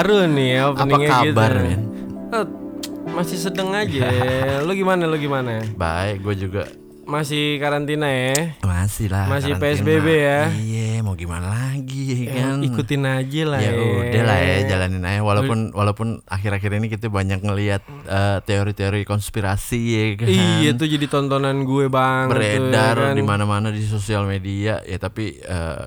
Baru nih Apa openingnya kabar, gitu. men? Eh, masih sedang aja. lu gimana, lu gimana? Baik, gue juga Masih karantina ya? masih lah. Masih karantina. PSBB ya? Iya, mau gimana lagi ya kan? Ikutin aja lah ya ya. udah lah ya jalanin aja walaupun walaupun akhir-akhir ini kita banyak ngelihat eh, teori-teori konspirasi ya kan Iya tuh jadi tontonan gue banget tuh, beredar ya kan? di mana-mana di sosial media ya tapi eh,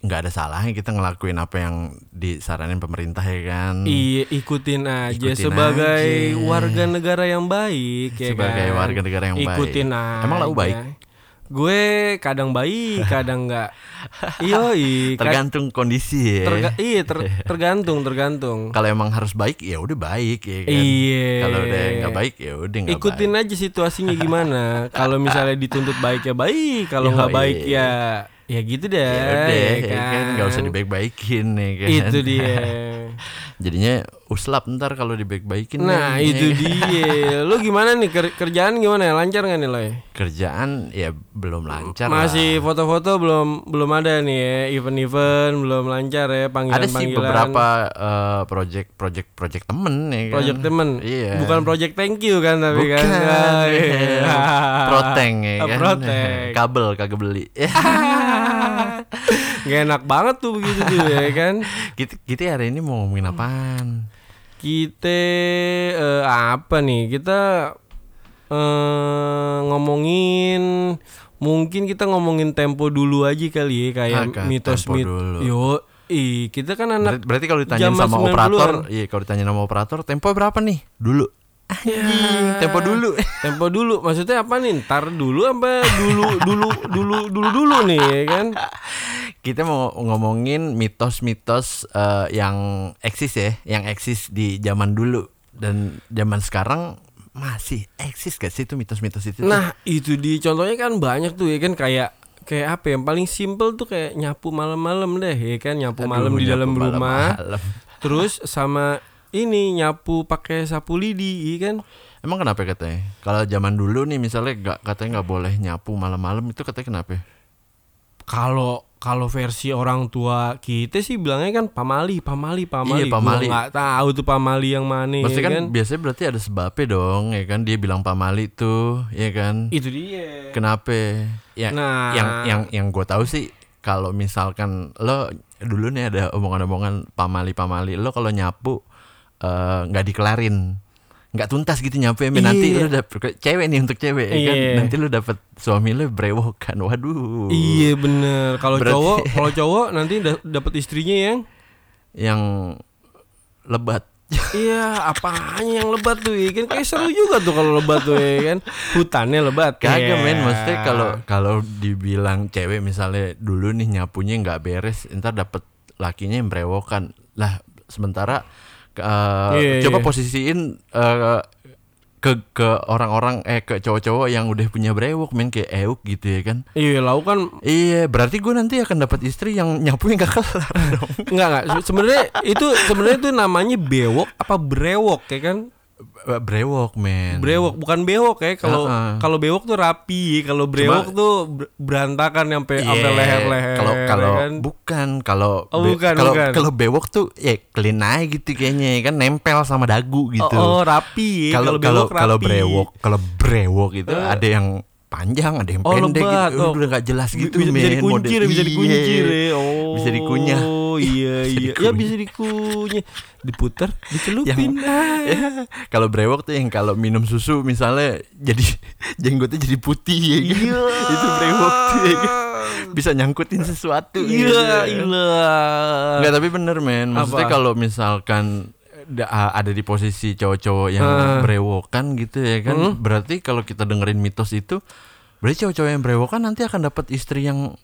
nggak ada salahnya kita ngelakuin apa yang disaranin pemerintah ya kan Iya ikutin aja Ikutin sebagai aja. warga negara yang baik ya Sebagai kan? warga negara yang baik. ikutin aja. Emang lu baik? Gue kadang baik, kadang enggak. Iya, tergantung kondisi ya iya ter- tergantung tergantung. kalau emang harus baik ya udah baik ya kan Iya. kalau udah nggak baik ya udah nggak Ikutin baik. aja situasinya gimana. kalau misalnya dituntut baik ya baik, kalau nggak baik ya ya gitu deh. ya udah ya ya kan nggak usah dibaik-baikin ya kan Itu dia. jadinya uslap ntar kalau dibaik-baikin Nah nih. itu dia. Lu gimana nih ker- kerjaan gimana ya? Lancar nggak nih lo? kerjaan ya belum lancar. Masih foto-foto belum belum ada nih ya event-event belum lancar ya panggilan ada sih panggilan. beberapa eh, project project project temen ya kan project temen. iya Bukan project thank you kan tapi Bukan, kan. Ah, iya. proteng ya kan proteng. kabel kagak beli Gak enak banget tuh begitu tuh ya kan. kita kita hari ini mau ngomongin apaan Kita eh, apa nih? Kita eh, ngomongin mungkin kita ngomongin tempo dulu aja kali ya kayak Agak mitos mit. dulu. Yo, ih kita kan anak Berarti, berarti kalau ditanya sama 90-an. operator, iya kalau ditanya sama operator, tempo berapa nih? Dulu. Anjing, tempo dulu. tempo dulu. Maksudnya apa nih? Ntar dulu apa dulu dulu dulu dulu dulu nih ya kan? Kita mau ngomongin mitos-mitos eh, yang eksis ya, yang eksis di zaman dulu dan zaman sekarang masih eksis gak sih itu mitos-mitos itu? Nah itu di contohnya kan banyak tuh ya kan kayak kayak apa ya, yang paling simple tuh kayak nyapu malam-malam deh ya kan nyapu Aduh, malam di dalam rumah malam-malam. terus sama ini nyapu pakai sapu lidi ya kan Emang kenapa katanya? Kalau zaman dulu nih misalnya nggak katanya nggak boleh nyapu malam-malam itu katanya kenapa? kalau kalau versi orang tua kita sih bilangnya kan pamali pamali pamali Iya, pamali. Gua nggak tahu tuh pamali yang mana Maksudnya ya kan, biasanya berarti ada sebabnya dong, ya kan? Dia bilang pamali tuh, ya kan? itu dia Kenapa? Ya, Nah. yang yang yang gue tahu sih kalau misalkan lo dulu nih ada omongan-omongan pamali-pamali, lo kalau nyapu eh, nggak dikelarin, nggak tuntas gitu ya, Men. nanti Iya. lo dapet cewek nih untuk cewek, ya kan? Iya. Nanti lo dapet suami lo brewokan, waduh. iya bener kalau Berarti- cowok kalau cowok nanti da- dapat istrinya yang Yang lebat. Iya, apanya yang lebat tuh? ya kan kayak seru juga tuh kalau lebat tuh ya kan. Hutannya lebat. Kagak Iya. men, maksudnya kalau kalau dibilang cewek misalnya dulu nih nyapunya nggak beres, ntar dapet lakinya yang brewokan. Lah sementara eh, Iya, coba iya. posisiin eh, ke ke orang-orang eh ke cowok-cowok yang udah punya brewok men kayak Euk gitu ya kan. Iya, lau kan Iya, berarti gue nanti akan dapat istri yang nyapunya nggak kelar dong. enggak. Se- Sebenarnya itu sebenarnya itu namanya bewok apa brewok ya kan? Brewok men. Brewok bukan bewok ya. Kalau Heeh. kalau bewok tuh rapi, kalau brewok tuh ber- berantakan sampai sampai Iya, leher-leher. Kalau ya kalau kan? bukan kalau Oh, be- bukan, kalau bukan. kalau bewok tuh ya clean aja gitu kayaknya ya kan nempel sama dagu gitu. Oh, oh, rapi. Kalau Kalau kalau brewok kalau brewok itu Eh. ada yang panjang, ada yang Oh, pendek lebat. gitu. Oh. Udah nggak jelas gitu bisa, bisa men, dikuncir, model. bisa dikuncir Iya. ya. Oh. Bisa dikunyah. iya, Bisa iya. Ya dikunyah. bisa dikunyah. Diputar, dicelupin. Yang- Ya, kalau brewok tuh yang kalau minum susu misalnya jadi jenggotnya jadi putih ya kan. Iya. itu brewok tuh ya kan. Bisa nyangkutin sesuatu. Iya, gitu. iya. Enggak tapi bener men Maksudnya kalau misalkan ada di posisi cowok-cowok yang Ah. brewokan gitu ya kan Hmm. Berarti kalau kita dengerin mitos itu Berarti cowok-cowok yang brewokan nanti akan dapat istri yang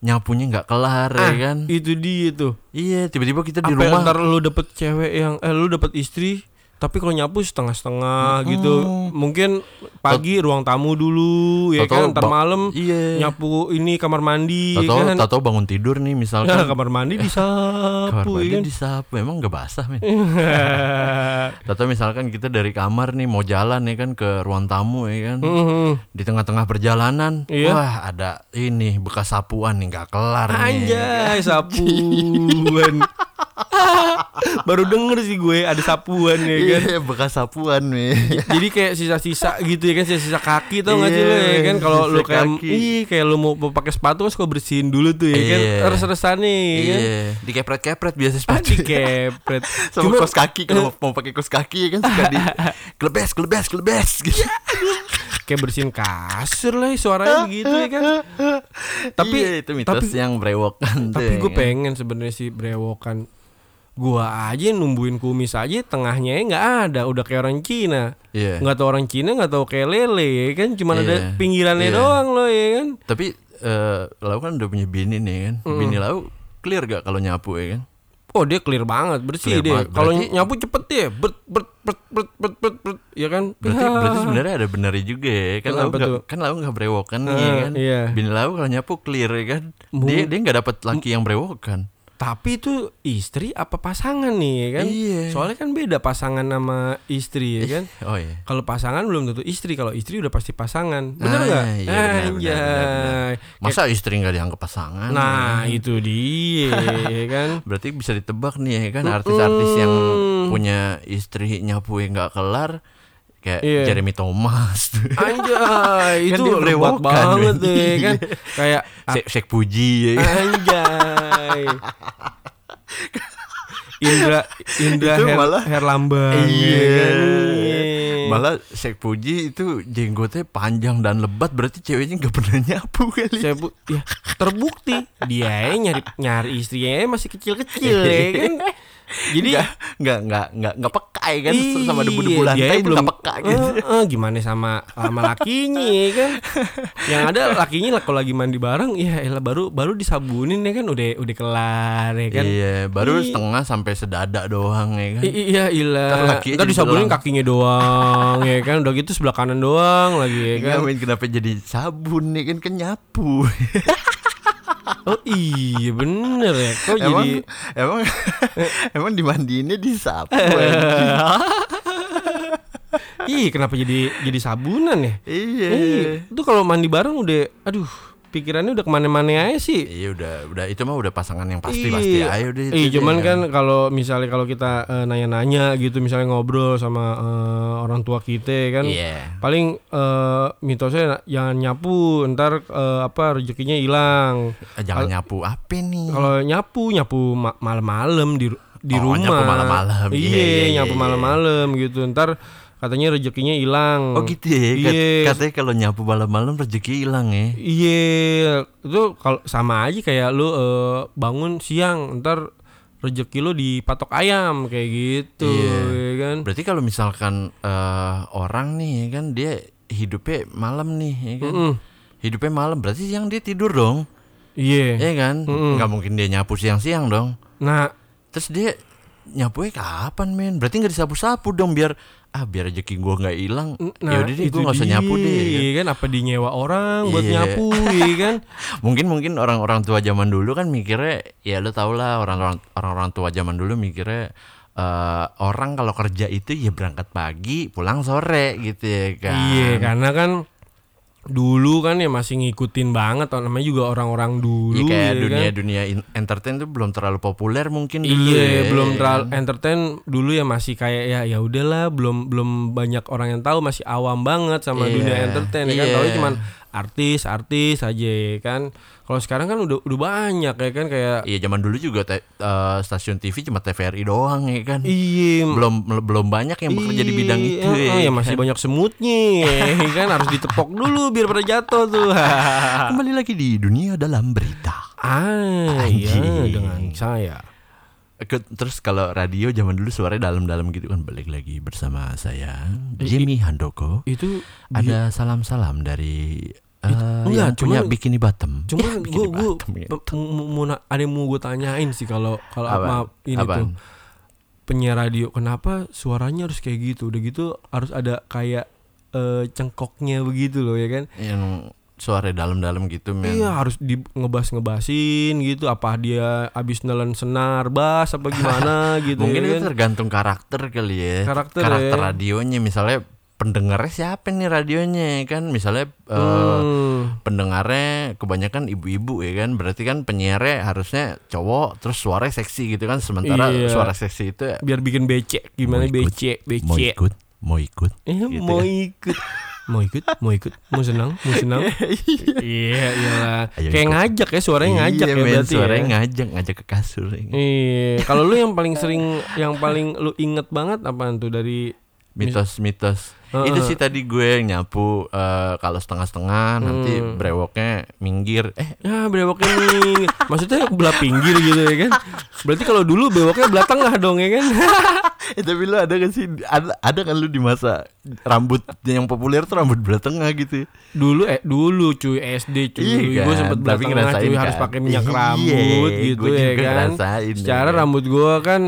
nyapunya nggak kelar ya Ah, kan Itu dia tuh. Iya tiba-tiba kita di Apa rumah ntar lu dapet cewek yang eh lu dapet istri Tapi kalau nyapu setengah-setengah gitu. Mungkin pagi ruang tamu dulu ya Tau-tau kan, ntar malam Iya. nyapu ini kamar mandi ya Tahu kan. tahu bangun tidur nih Nah, misalkan kamar mandi kamar disapu mandi ya kan. disapu emang nggak basah men. Atau misalkan kita dari kamar nih mau jalan ya kan ke ruang tamu ya kan. Mhm. Di tengah-tengah perjalanan, Iya. wah ada ini bekas sapuan nih nggak kelar nih. Anjay, sapuan. Baru denger sih gue ada sapuan ya kan. Iya, bekas sapuan nih. Jadi kayak sisa-sisa gitu ya kan sisa-sisa kaki tau gak sih lo ya Iya, kan kalau lu kayak ih kayak lu mau, mau pakai sepatu kan suka bersihin dulu tuh ya kan Iya. res-resan nih ya kan Iya, dikepret-kepret biasa Ah, sepatu. dikepret Sama Cuma- kos kaki kalau mau, pakai kos kaki ya kan suka di kelebes kelebes kelebes gitu. kayak bersihin kasur lah suaranya begitu ya kan tapi Iya, itu mitos tapi yang brewokan tapi ya gue kan. pengen sebenarnya sih brewokan gua aja numbuhin kumis aja tengahnya nggak ada udah kayak orang Cina Iya. nggak tahu orang Cina nggak tahu kayak lele ya kan cuma ada Iya, pinggirannya iya. doang loh ya kan Tapi eh Lau kan udah punya bini nih kan. Bini Lau clear gak kalau nyapu ya kan? Oh dia clear banget bersih Clear banget. Kalau nyapu cepet deh, bet bet bet bet bet bet, bet, ya kan? Berarti Ya. berarti sebenarnya ada benernya juga ya. Kan Lau tuh? kan Lau nggak brewokan nih Ah, kan. iya. Bini Lau kalau nyapu clear ya kan. Dia dia nggak dapat laki yang brewokan. Tapi itu istri apa pasangan nih ya kan? Iya. Soalnya kan beda pasangan sama istri ya kan? Oh iya. Kalau pasangan belum tentu istri, kalau istri udah pasti pasangan. Ah, nggak? iya, benar, benar, Anjay. benar, Masa istri nggak dianggap pasangan? Nah ya? itu dia ya kan? Berarti bisa ditebak nih ya kan artis-artis yang punya istri nyapu yang nggak kelar kayak Iya. Jeremy Thomas. Anjay, Kan itu brewokan, banget tuh ya kan? Kayak Shek, Shek Puji ya kan. Anjay. Indra Indra Itu Her, malah- Herlambang Iya. ya kan? Iya. Malah Shek Puji itu jenggotnya panjang dan lebat berarti ceweknya nggak pernah nyapu kali. saya bu ya terbukti dia nyari nyari istrinya masih kecil-kecil ya kan jadi nggak nggak nggak nggak nggak peka ya kan sama debu-debu iya, lantai nggak peka gitu. Eh, eh, gimana sama sama lakinya ya kan yang ada lakinya lah kalau lagi mandi bareng ya elah baru baru disabunin ya kan udah udah kelar ya kan Iya, baru Ih. setengah sampai sedada doang ya kan. I- iya Ntar ilah lakinya Ntar jadi disabunin belang. kakinya doang ya kan Udah gitu sebelah kanan doang lagi ya Enggak kan main kenapa jadi sabun nih kan kan nyapu. Oh iya bener ya Kok emang jadi emang emang dimandiinnya disapu. anjing. Ih kenapa jadi jadi sabunan ya. Iya Itu kalau mandi bareng udah Aduh pikirannya udah ke mana-mana aja sih Iya udah udah itu mah udah pasangan yang pasti pasti Iya. ayo deh. Iya, itu cuman deh, kan kalau misalnya kalau kita eh, nanya-nanya gitu, misalnya ngobrol sama eh, orang tua kita kan, Iya. paling eh, mitosnya jangan nyapu, ntar eh, apa rezekinya hilang. Jangan nyapu apa nih? Kalau nyapu, nyapu ma- malam-malam di di Oh, rumah. nyapu malam-malam. Iya, Iya, iya, iya, nyapu iya. malam-malam gitu. Ntar katanya rezekinya hilang. Oh gitu ya. Iya. Katanya kalau nyapu malam-malam rezeki hilang ya. Iya, itu kalau sama aja kayak lu eh, bangun siang, ntar rezeki lu dipatok ayam kayak gitu, Iya. ya kan? Berarti kalau misalkan eh, orang nih ya kan dia hidupnya malam nih ya kan. Mm-mm. Hidupnya malam berarti siang dia tidur dong. Iya. Iya kan? Mm-mm. Nggak mungkin dia nyapu siang-siang dong. Nah, Terus dia nyapunya kapan men? Berarti nggak disapu-sapu dong biar ah biar rezeki gua nggak hilang. nah ya udah deh gua nggak usah nyapu deh. ya kan? Iya kan? Apa dinyewa orang buat Iya. nyapu, iya kan? Mungkin mungkin orang-orang tua zaman dulu kan mikirnya ya lu tau lah orang-orang orang-orang tua zaman dulu mikirnya eh, orang kalau kerja itu ya berangkat pagi pulang sore gitu ya kan. Iya, karena kan dulu kan ya masih ngikutin banget, namanya juga orang-orang dulu, Iya kayak ya dunia kan? dunia in- entertain tuh belum terlalu populer mungkin dulu Iya, ya, belum ya terlalu entertain dulu ya masih kayak ya ya udahlah, belum belum banyak orang yang tahu, masih awam banget sama Iya, dunia entertain ya kan. iya. Tahu cuman artis-artis aja ya kan. Kalau sekarang kan udah udah banyak ya kan kayak Iya zaman dulu juga te- eh, stasiun TV cuma TVRI doang ya kan. iya Belum belum banyak yang bekerja di bidang itu Iya, ya. ya masih banyak semutnya ya kan harus ditepok dulu biar pada jatuh tuh. Kembali lagi di dunia dalam berita. ah, iya dengan saya. Terus kalau radio zaman dulu suaranya dalam-dalam gitu kan balik lagi bersama saya Jimmy Handoko. Itu Ada salam-salam dari eh, enggak, yang punya cuman- bikini bottom. Bikini gue gue gitu. mau, ada yang mau gue tanyain sih kalau kalau maaf ini Apaan? tuh penyiar radio kenapa suaranya harus kayak gitu udah gitu harus ada kayak eh, cengkoknya begitu loh ya kan Yang suara dalam-dalam gitu men. Iya harus di ngebas ngebasin gitu apa dia abis nelen senar bas apa gimana gitu Mungkin ya itu kan? tergantung karakter kali ya. Karakter karakter ya. radionya misalnya pendengarnya siapa nih radionya ya kan misalnya eh, Hmm. pendengarnya kebanyakan ibu-ibu ya kan berarti kan penyiarnya harusnya cowok terus suaranya seksi gitu kan sementara Iya. suara seksi itu ya, biar bikin becek gimana Mau ikut, becek mau becek ikut mau ikut Eh, gitu mau kan. ikut mau ikut mau ikut. Mau senang mau senang. Iya Ayo kayak ngajak ya suaranya ngajak iya, ya berarti suaranya ya ngajak ngajak ke kasur ya. Iya, kalau lu yang paling sering, yang paling lu inget banget apaan tuh dari mitos-mitos Heeh. itu sih tadi gue nyapu eh, kalau setengah-setengah nanti Hmm. brewoknya minggir eh ya bewoknya nih, maksudnya belah pinggir gitu ya kan? Berarti kalau dulu bewoknya belah tengah dong ya kan? Eh, tapi lu ada gak sih ada, ada kan lu di masa rambut yang populer tuh rambut belah tengah gitu Dulu eh dulu cuy SD cuy, Iya gue kan, sempet belah tapi tengah cuy harus kan. pakai minyak Iya, rambut gitu gue ya juga kan? Secara ya kan. rambut gue kan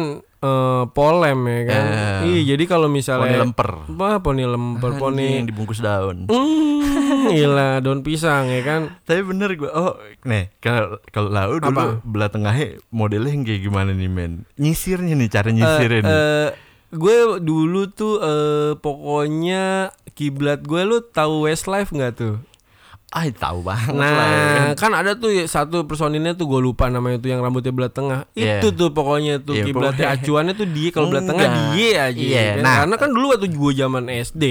eh, polem ya kan? Eh, Iya, jadi kalau misalnya poni lemper Wah, poni lemper, poni yang dibungkus daun Hmm, gila daun pisang ya kan? tapi bener gue oh nih kalau kalau lau dulu Apa? belah tengahnya modelnya yang kayak gimana nih men nyisirnya nih cara nyisirnya nih Eh, gue dulu tuh eh, pokoknya kiblat gue lu tahu Westlife nggak tuh? Ah tahu banget lah ya kan. Nah, kan ada tuh ya, satu personilnya tuh gue lupa namanya tuh yang rambutnya belah tengah. Iya. Itu tuh pokoknya tuh Iya, kiblatnya acuannya tuh dia kalau belah tengah dia aja. Iya, kan? nah. Karena kan dulu waktu gue zaman SD.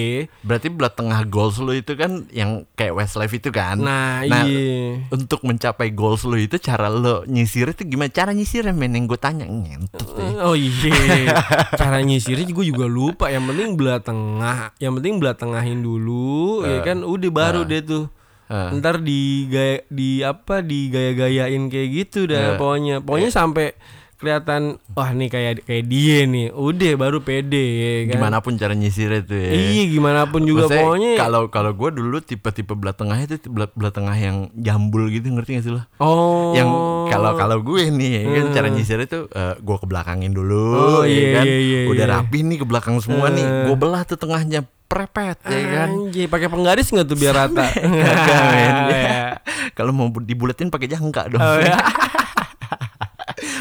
berarti belah tengah goals lu itu kan yang kayak Westlife itu kan Nah, Nah, iya. untuk mencapai goals lu itu cara lo nyisir itu gimana cara nyisirnya men yang gue tanya ngentut ya. Oh iya, cara nyisirnya gue juga lupa. Yang penting belah tengah, yang penting belah tengahin dulu, ya kan. Udah baru deh tuh. Eh. Ntar di gaya, di apa di gaya-gayain kayak gitu dah Eh. pokoknya. Pokoknya sampai kelihatan wah nih kayak kayak dia nih. Udah baru pede ya kan. gimana pun cara nyisirnya itu ya Iya gimana pun juga Maksudnya, pokoknya. kalau kalau gue dulu tipe-tipe belah tengah itu belah, belah tengah yang jambul gitu ngerti gak sih lo? oh. Yang kalau kalau gue nih kan Hmm. cara nyisir itu eh, gue ke belakangin dulu Oh, ya iya, kan. iya, iya, Udah iya. rapi nih ke belakang semua nih. Eh. Gue belah tuh tengahnya prepet ya kan. Anjir, pakai penggaris nggak tuh biar rata? Men. Iya. Kalau mau bu- dibuletin pakai jangka dong. Oh, iya.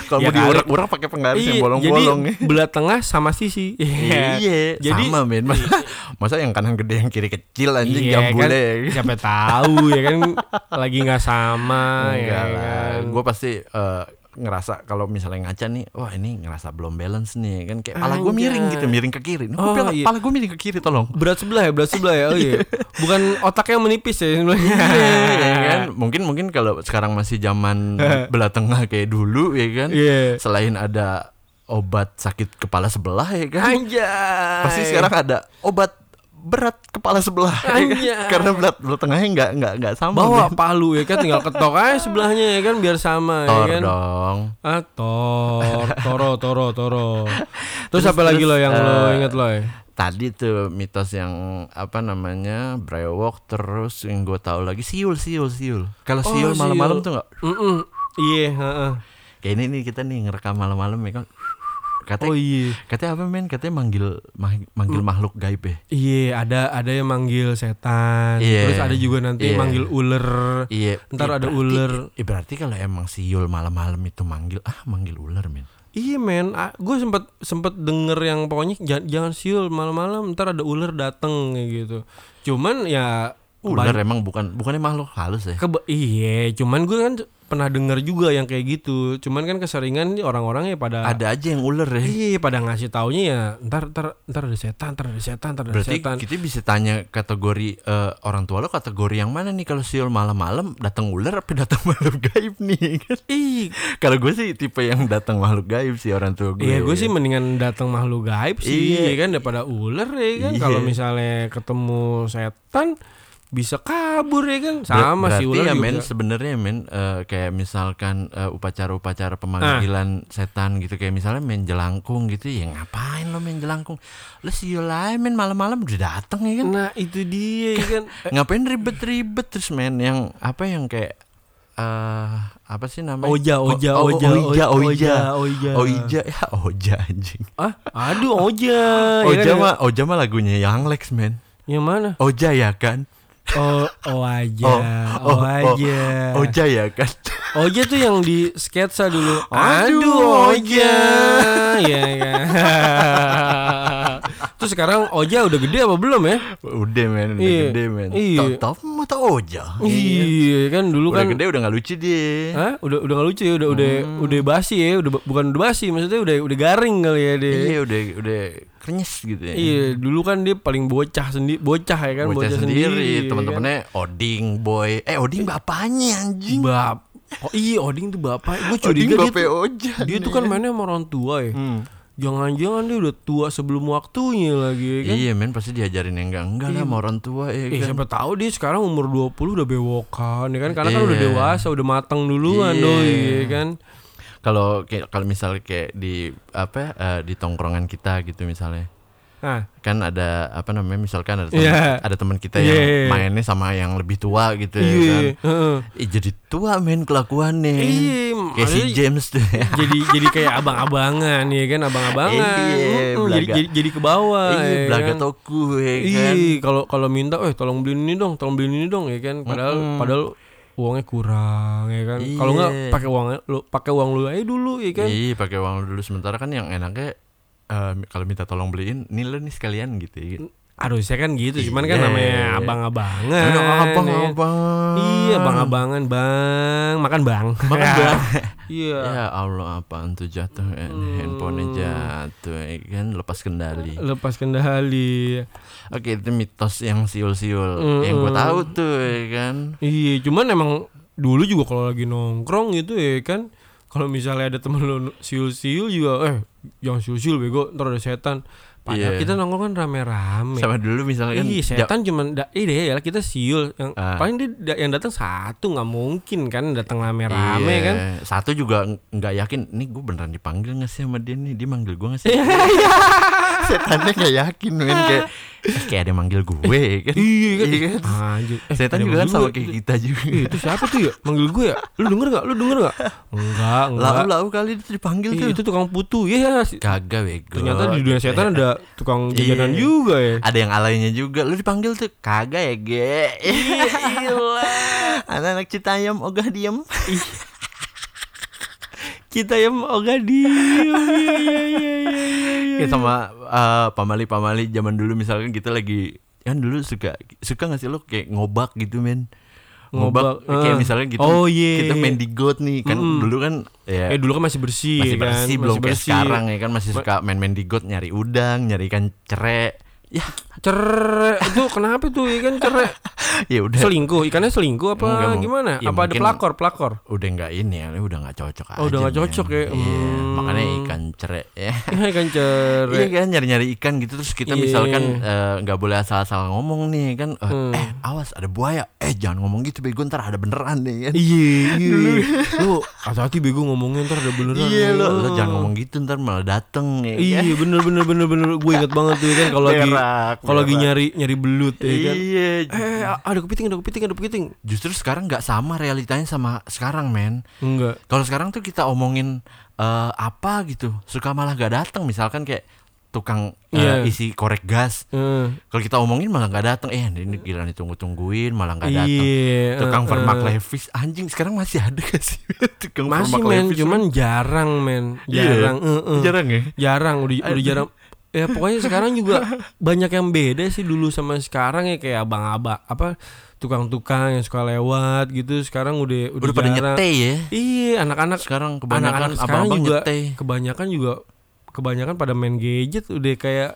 Kalau Ya mau kali. diurak-urak pakai penggaris yang Iya, bolong-bolong ya. Jadi belah tengah sama sisi. Iya, Jadi sama men. Masa, masa yang kanan gede yang kiri kecil anjing Iya kan, jambulnya. siapa tahu ya kan lagi nggak sama Enggak ya kan. Gue pasti eh, ngerasa kalau misalnya ngaca nih, wah ini ngerasa belum balance nih kan kayak pala gue miring gitu, miring ke kiri. Nah, Oh, pala, iya. pala gue miring ke kiri tolong. Berat sebelah ya, berat sebelah ya. Oh iya. Bukan otak yang menipis ya sebenarnya. Iya ya kan, mungkin mungkin kalau sekarang masih zaman belah tengah kayak dulu ya kan. Iya. Selain ada obat sakit kepala sebelah ya kan. Anjay. Pasti sekarang ada obat berat kepala sebelah ya kan? Anjay. karena berat belah tengahnya nggak nggak nggak sama bawa men. palu ya kan tinggal ketok aja sebelahnya ya kan biar sama Tor ya kan. dong Ah, tor, toro, toro, toro. Terus, Terus- apa lagi lo yang lo eh, inget lo? ya? tadi tuh mitos yang apa namanya brewok terus yang gue tahu lagi siul siul siul kalau Oh, siul malam-malam tuh nggak. Iya, heeh. kayak ini nih kita nih ngerekam malam-malam ya kan katanya Oh iya. katanya apa men katanya manggil ma- manggil makhluk gaib ya Iya, ada ada yang manggil setan. Iya. Terus ada juga nanti Iya. manggil ular. iya Ntar iya, ada berarti- ular. iya, berarti kalau emang siul malam-malam itu manggil ah manggil ular men Iya men, gue sempet sempet denger yang pokoknya jangan, jangan siul malam-malam, ntar ada ular dateng kayak gitu. Cuman ya ular emang bukan bukannya makhluk halus ya iya, cuman gue kan pernah denger juga yang kayak gitu. Cuman kan keseringan orang-orang ya pada ada aja yang ular ya Iya, pada ngasih taunya ya ntar ntar ntar ada setan, ntar ada setan, ntar ada Berarti setan. kita bisa tanya kategori eh, orang tua lo kategori yang mana nih kalau siul malam-malam datang ular apa datang makhluk gaib nih kan? Ih, Kalau gue sih tipe yang datang makhluk gaib sih orang tua gue. Iya, gue sih mendingan datang makhluk gaib sih, Iya. ya kan daripada ular ya kan. Iya. Kalau misalnya ketemu setan bisa kabur ya kan. Ber- Sama berarti sih ular ya juga. men sebenarnya men eh, kayak misalkan eh, upacara-upacara pemanggilan setan gitu kayak misalnya main jelangkung gitu ya ngapain lo main jelangkung? Lo siul aja men malam-malam udah datang ya kan? Nah, itu dia ya kan. ngapain ribet-ribet terus men yang apa yang kayak eh apa sih namanya? Oja, Oh, Oja, Oja, Oija, Oja, Oija, Oija. Oija, ya Oja anjing. Ah, aduh Oja. ya Oja kan? mah, Oja mah lagunya Young Lex man. Yang mana? Oja ya kan? Oh, oh aja, Oh, oh, oh, oh. aja. Oja ya kan? Oja tuh yang di sketsa dulu. Aduh, Oja. ya kan. Terus sekarang Oja udah gede apa belum ya? Udah men, udah Iya, gede men. iya. Top top mata Oja. Iya kan dulu Udah kan gede udah gak lucu dia. Hah? Udah udah gak lucu ya, udah udah udah basi ya, udah bukan udah basi, maksudnya udah udah garing kali ya dia. Iya udah udah krenyes gitu ya. Iya, dulu kan dia paling bocah sendiri, bocah ya kan, Bocah, sendiri, ya teman-temannya Oding boy. Eh Oding bapaknya anjing. kan? Bap. Oh iya, Oding tuh bapak. Gue Oding curiga dia tuh, Oja. dia tuh kan mainnya sama orang tua ya. Hmm. Jangan-jangan dia udah tua sebelum waktunya lagi ya kan. Iya men pasti diajarin yang enggak enggak lah sama orang tua ya Eh, kan. siapa tahu dia sekarang umur 20 udah bewokan ya kan karena kan Iya. udah dewasa, udah matang duluan Iya. doi ya kan. Kalau kayak kalau misalnya kayak di apa eh, di tongkrongan kita gitu misalnya. Nah, Kan ada apa namanya misalkan ada teman Iya. ada teman kita Iya. yang mainnya sama yang lebih tua gitu ya iya. kan. heeh. Ih, jadi tua men kelakuannya. Iya, Kayak si James tuh ya. jadi jadi kayak abang-abangan ya kan abang-abangan Iya, Mm-mm, jadi, jadi jadi ke bawah Iya, ya belaga kan? toku ya kan. Iya, kalau kalau minta, eh tolong beliin ini dong, tolong beliin ini dong ya kan. Padahal Mm-mm. padahal uangnya kurang ya kan. Kalau nggak Iya. pakai uang lu pakai uang lu aja dulu ya kan. Iya, pakai uang dulu sementara kan yang enaknya eh, kalau minta tolong beliin, nih lo nih sekalian gitu. ya. Harusnya kan gitu, cuman kan Iya. namanya abang-abangan. Aduh, abang, abang. Iya, abang-abangan, Bang. Makan, Bang. Makan bang. Iya. Ya Allah apaan tuh jatuh ya, handphonenya jatuh ya kan lepas kendali. Lepas kendali. Oke itu mitos yang siul-siul Mm, yang gue tahu tuh ya kan. Iya, cuman emang dulu juga kalau lagi nongkrong gitu ya kan. Kalau misalnya ada temen lu siul-siul juga, eh jangan siul-siul bego, ntar ada setan. Padahal Iya. kita nongkrong kan rame-rame. Sama dulu misalnya kan Iya, setan cuman da iya deh ya kita siul yang Ah. paling dia da- yang datang satu nggak mungkin kan datang rame-rame Iya, kan. Satu juga ng- nggak yakin, nih gue beneran dipanggil gak sih sama dia nih? Dia manggil gue gak sih? Iya, Setannya nggak yakin men kayak kayak ada yang manggil gue kan? Iya kan. Iya kan? Anjir. Eh, Setan juga kan sama kayak kita juga. Ih, itu siapa tuh ya? Manggil gue ya? Lu denger gak? Lu denger gak? Enggak, enggak. Lau-lau kali itu dipanggil Ih, tuh. itu tukang putu. Iya, si- Kagak bego. ternyata di dunia setan ada tukang Iya. jajanan juga ya. Ada yang alaynya juga. Lu dipanggil tuh kagak ya, Ge. Iya, Anak-anak Citayam ogah diem. Kita yang ogah diem. Iya, iya, iya, iya, iya. Kayak sama eh, pamali-pamali zaman dulu misalkan kita lagi kan dulu suka suka gak sih lo kayak ngobak gitu men ngobak, Ngobak, kayak eh. misalnya gitu Oh, iya. kita main di got nih kan Mm-mm. dulu kan ya Eh dulu kan masih bersih masih kan? bersih belum kayak bersih. sekarang ya kan masih suka main-main di got nyari udang nyari ikan cere ya Cerek itu kenapa tuh ikan cerek? ya udah Selingkuh, ikannya selingkuh apa Enggak, gimana? Ya, apa ada pelakor, pelakor? udah nggak ini ya udah nggak cocok Oh, udah aja, nggak cocok men. ya? Iya, Hmm. makanya ikan cere ya Iya ikan cerek. Iya kan nyari-nyari ikan gitu terus kita Iya. misalkan eh, nggak boleh asal-asal ngomong nih kan eh, Hmm. eh awas ada buaya eh jangan ngomong gitu bego ntar ada beneran nih kan Iya, iya. Lu hati-hati bego ngomongnya ntar ada beneran. Iya ya. lo, lo jangan ngomong gitu ntar malah dateng ya kan? Iya bener bener bener bener gue inget banget tuh ya kan kalau lagi Berak, kalau lagi nyari nyari belut ya kan. Iya Eh ada kepiting ada kepiting ada kepiting. Justru sekarang nggak sama realitanya sama sekarang men Enggak. Kalau sekarang tuh kita omongin eh, apa gitu Suka malah gak datang Misalkan kayak tukang eh, Iya. isi korek gas Eh, Kalau kita omongin malah nggak datang Eh ini gila ditunggu-tungguin malah nggak datang Iya. Tukang eh, vermak eh. levis Anjing sekarang masih ada gak sih Tukang Masih men, levis cuman jarang men, Iya. jarang. eh, eh. Jarang ya Jarang udah udah jarang. Ya pokoknya sekarang juga banyak yang beda sih dulu sama sekarang ya kayak abang-abang apa tukang-tukang yang suka lewat gitu sekarang udah udah, Udah pada jarang. nyete ya Iya, anak-anak Sekarang kebanyakan anak-anak sekarang abang-abang juga nyete kebanyakan juga kebanyakan pada main gadget udah kayak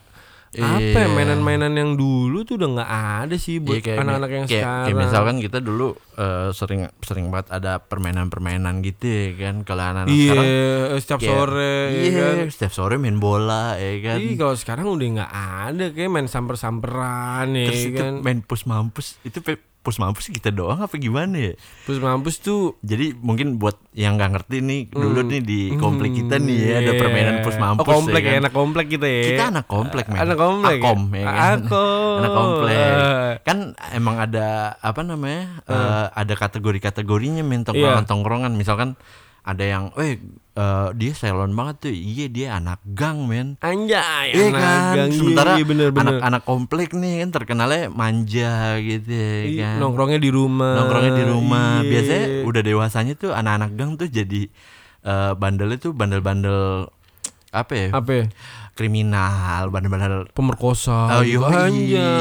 apa ya Iya. mainan-mainan yang dulu tuh udah nggak ada sih buat Iya, kayak- anak-anak yang kayak, sekarang. kayak misalkan kita dulu eh, sering sering banget ada permainan-permainan gitu ya kan kalau anak-anak iya sekarang setiap kayak- sore ya iya kan. setiap sore main bola ya kan Iya kalau sekarang udah nggak ada kayak main samper-samperan ya terus itu kan. main pus mampus itu pe- pus mampus kita doang apa gimana ya Terus mampus tuh jadi mungkin buat yang nggak ngerti nih dulu Hmm. nih di komplek kita nih ya ada Iya. permainan pus mampus Oh komplek ya ya, kan. anak komplek kita ya. kita anak komplek men Anak komplek. Akom ya? ya kan anak komplek Eh. kan emang ada apa namanya eh, ada kategori-kategorinya Iya. tongkrongan-tongkrongan misalkan ada yang eh eh, dia salon banget tuh iya dia anak gang men Anjay, Iya anak kan, gang. Iya, sementara iya, bener, bener. anak-anak komplek nih kan terkenalnya manja gitu ya Iya, kan. nongkrongnya di rumah. Nongkrongnya di rumah. Iya. Biasanya udah dewasanya tuh anak-anak gang tuh jadi eh, bandelnya tuh bandel-bandel apa ya? apa? ya? Kriminal, bandel-bandel Pemerkosa. Oh, gitu. iya,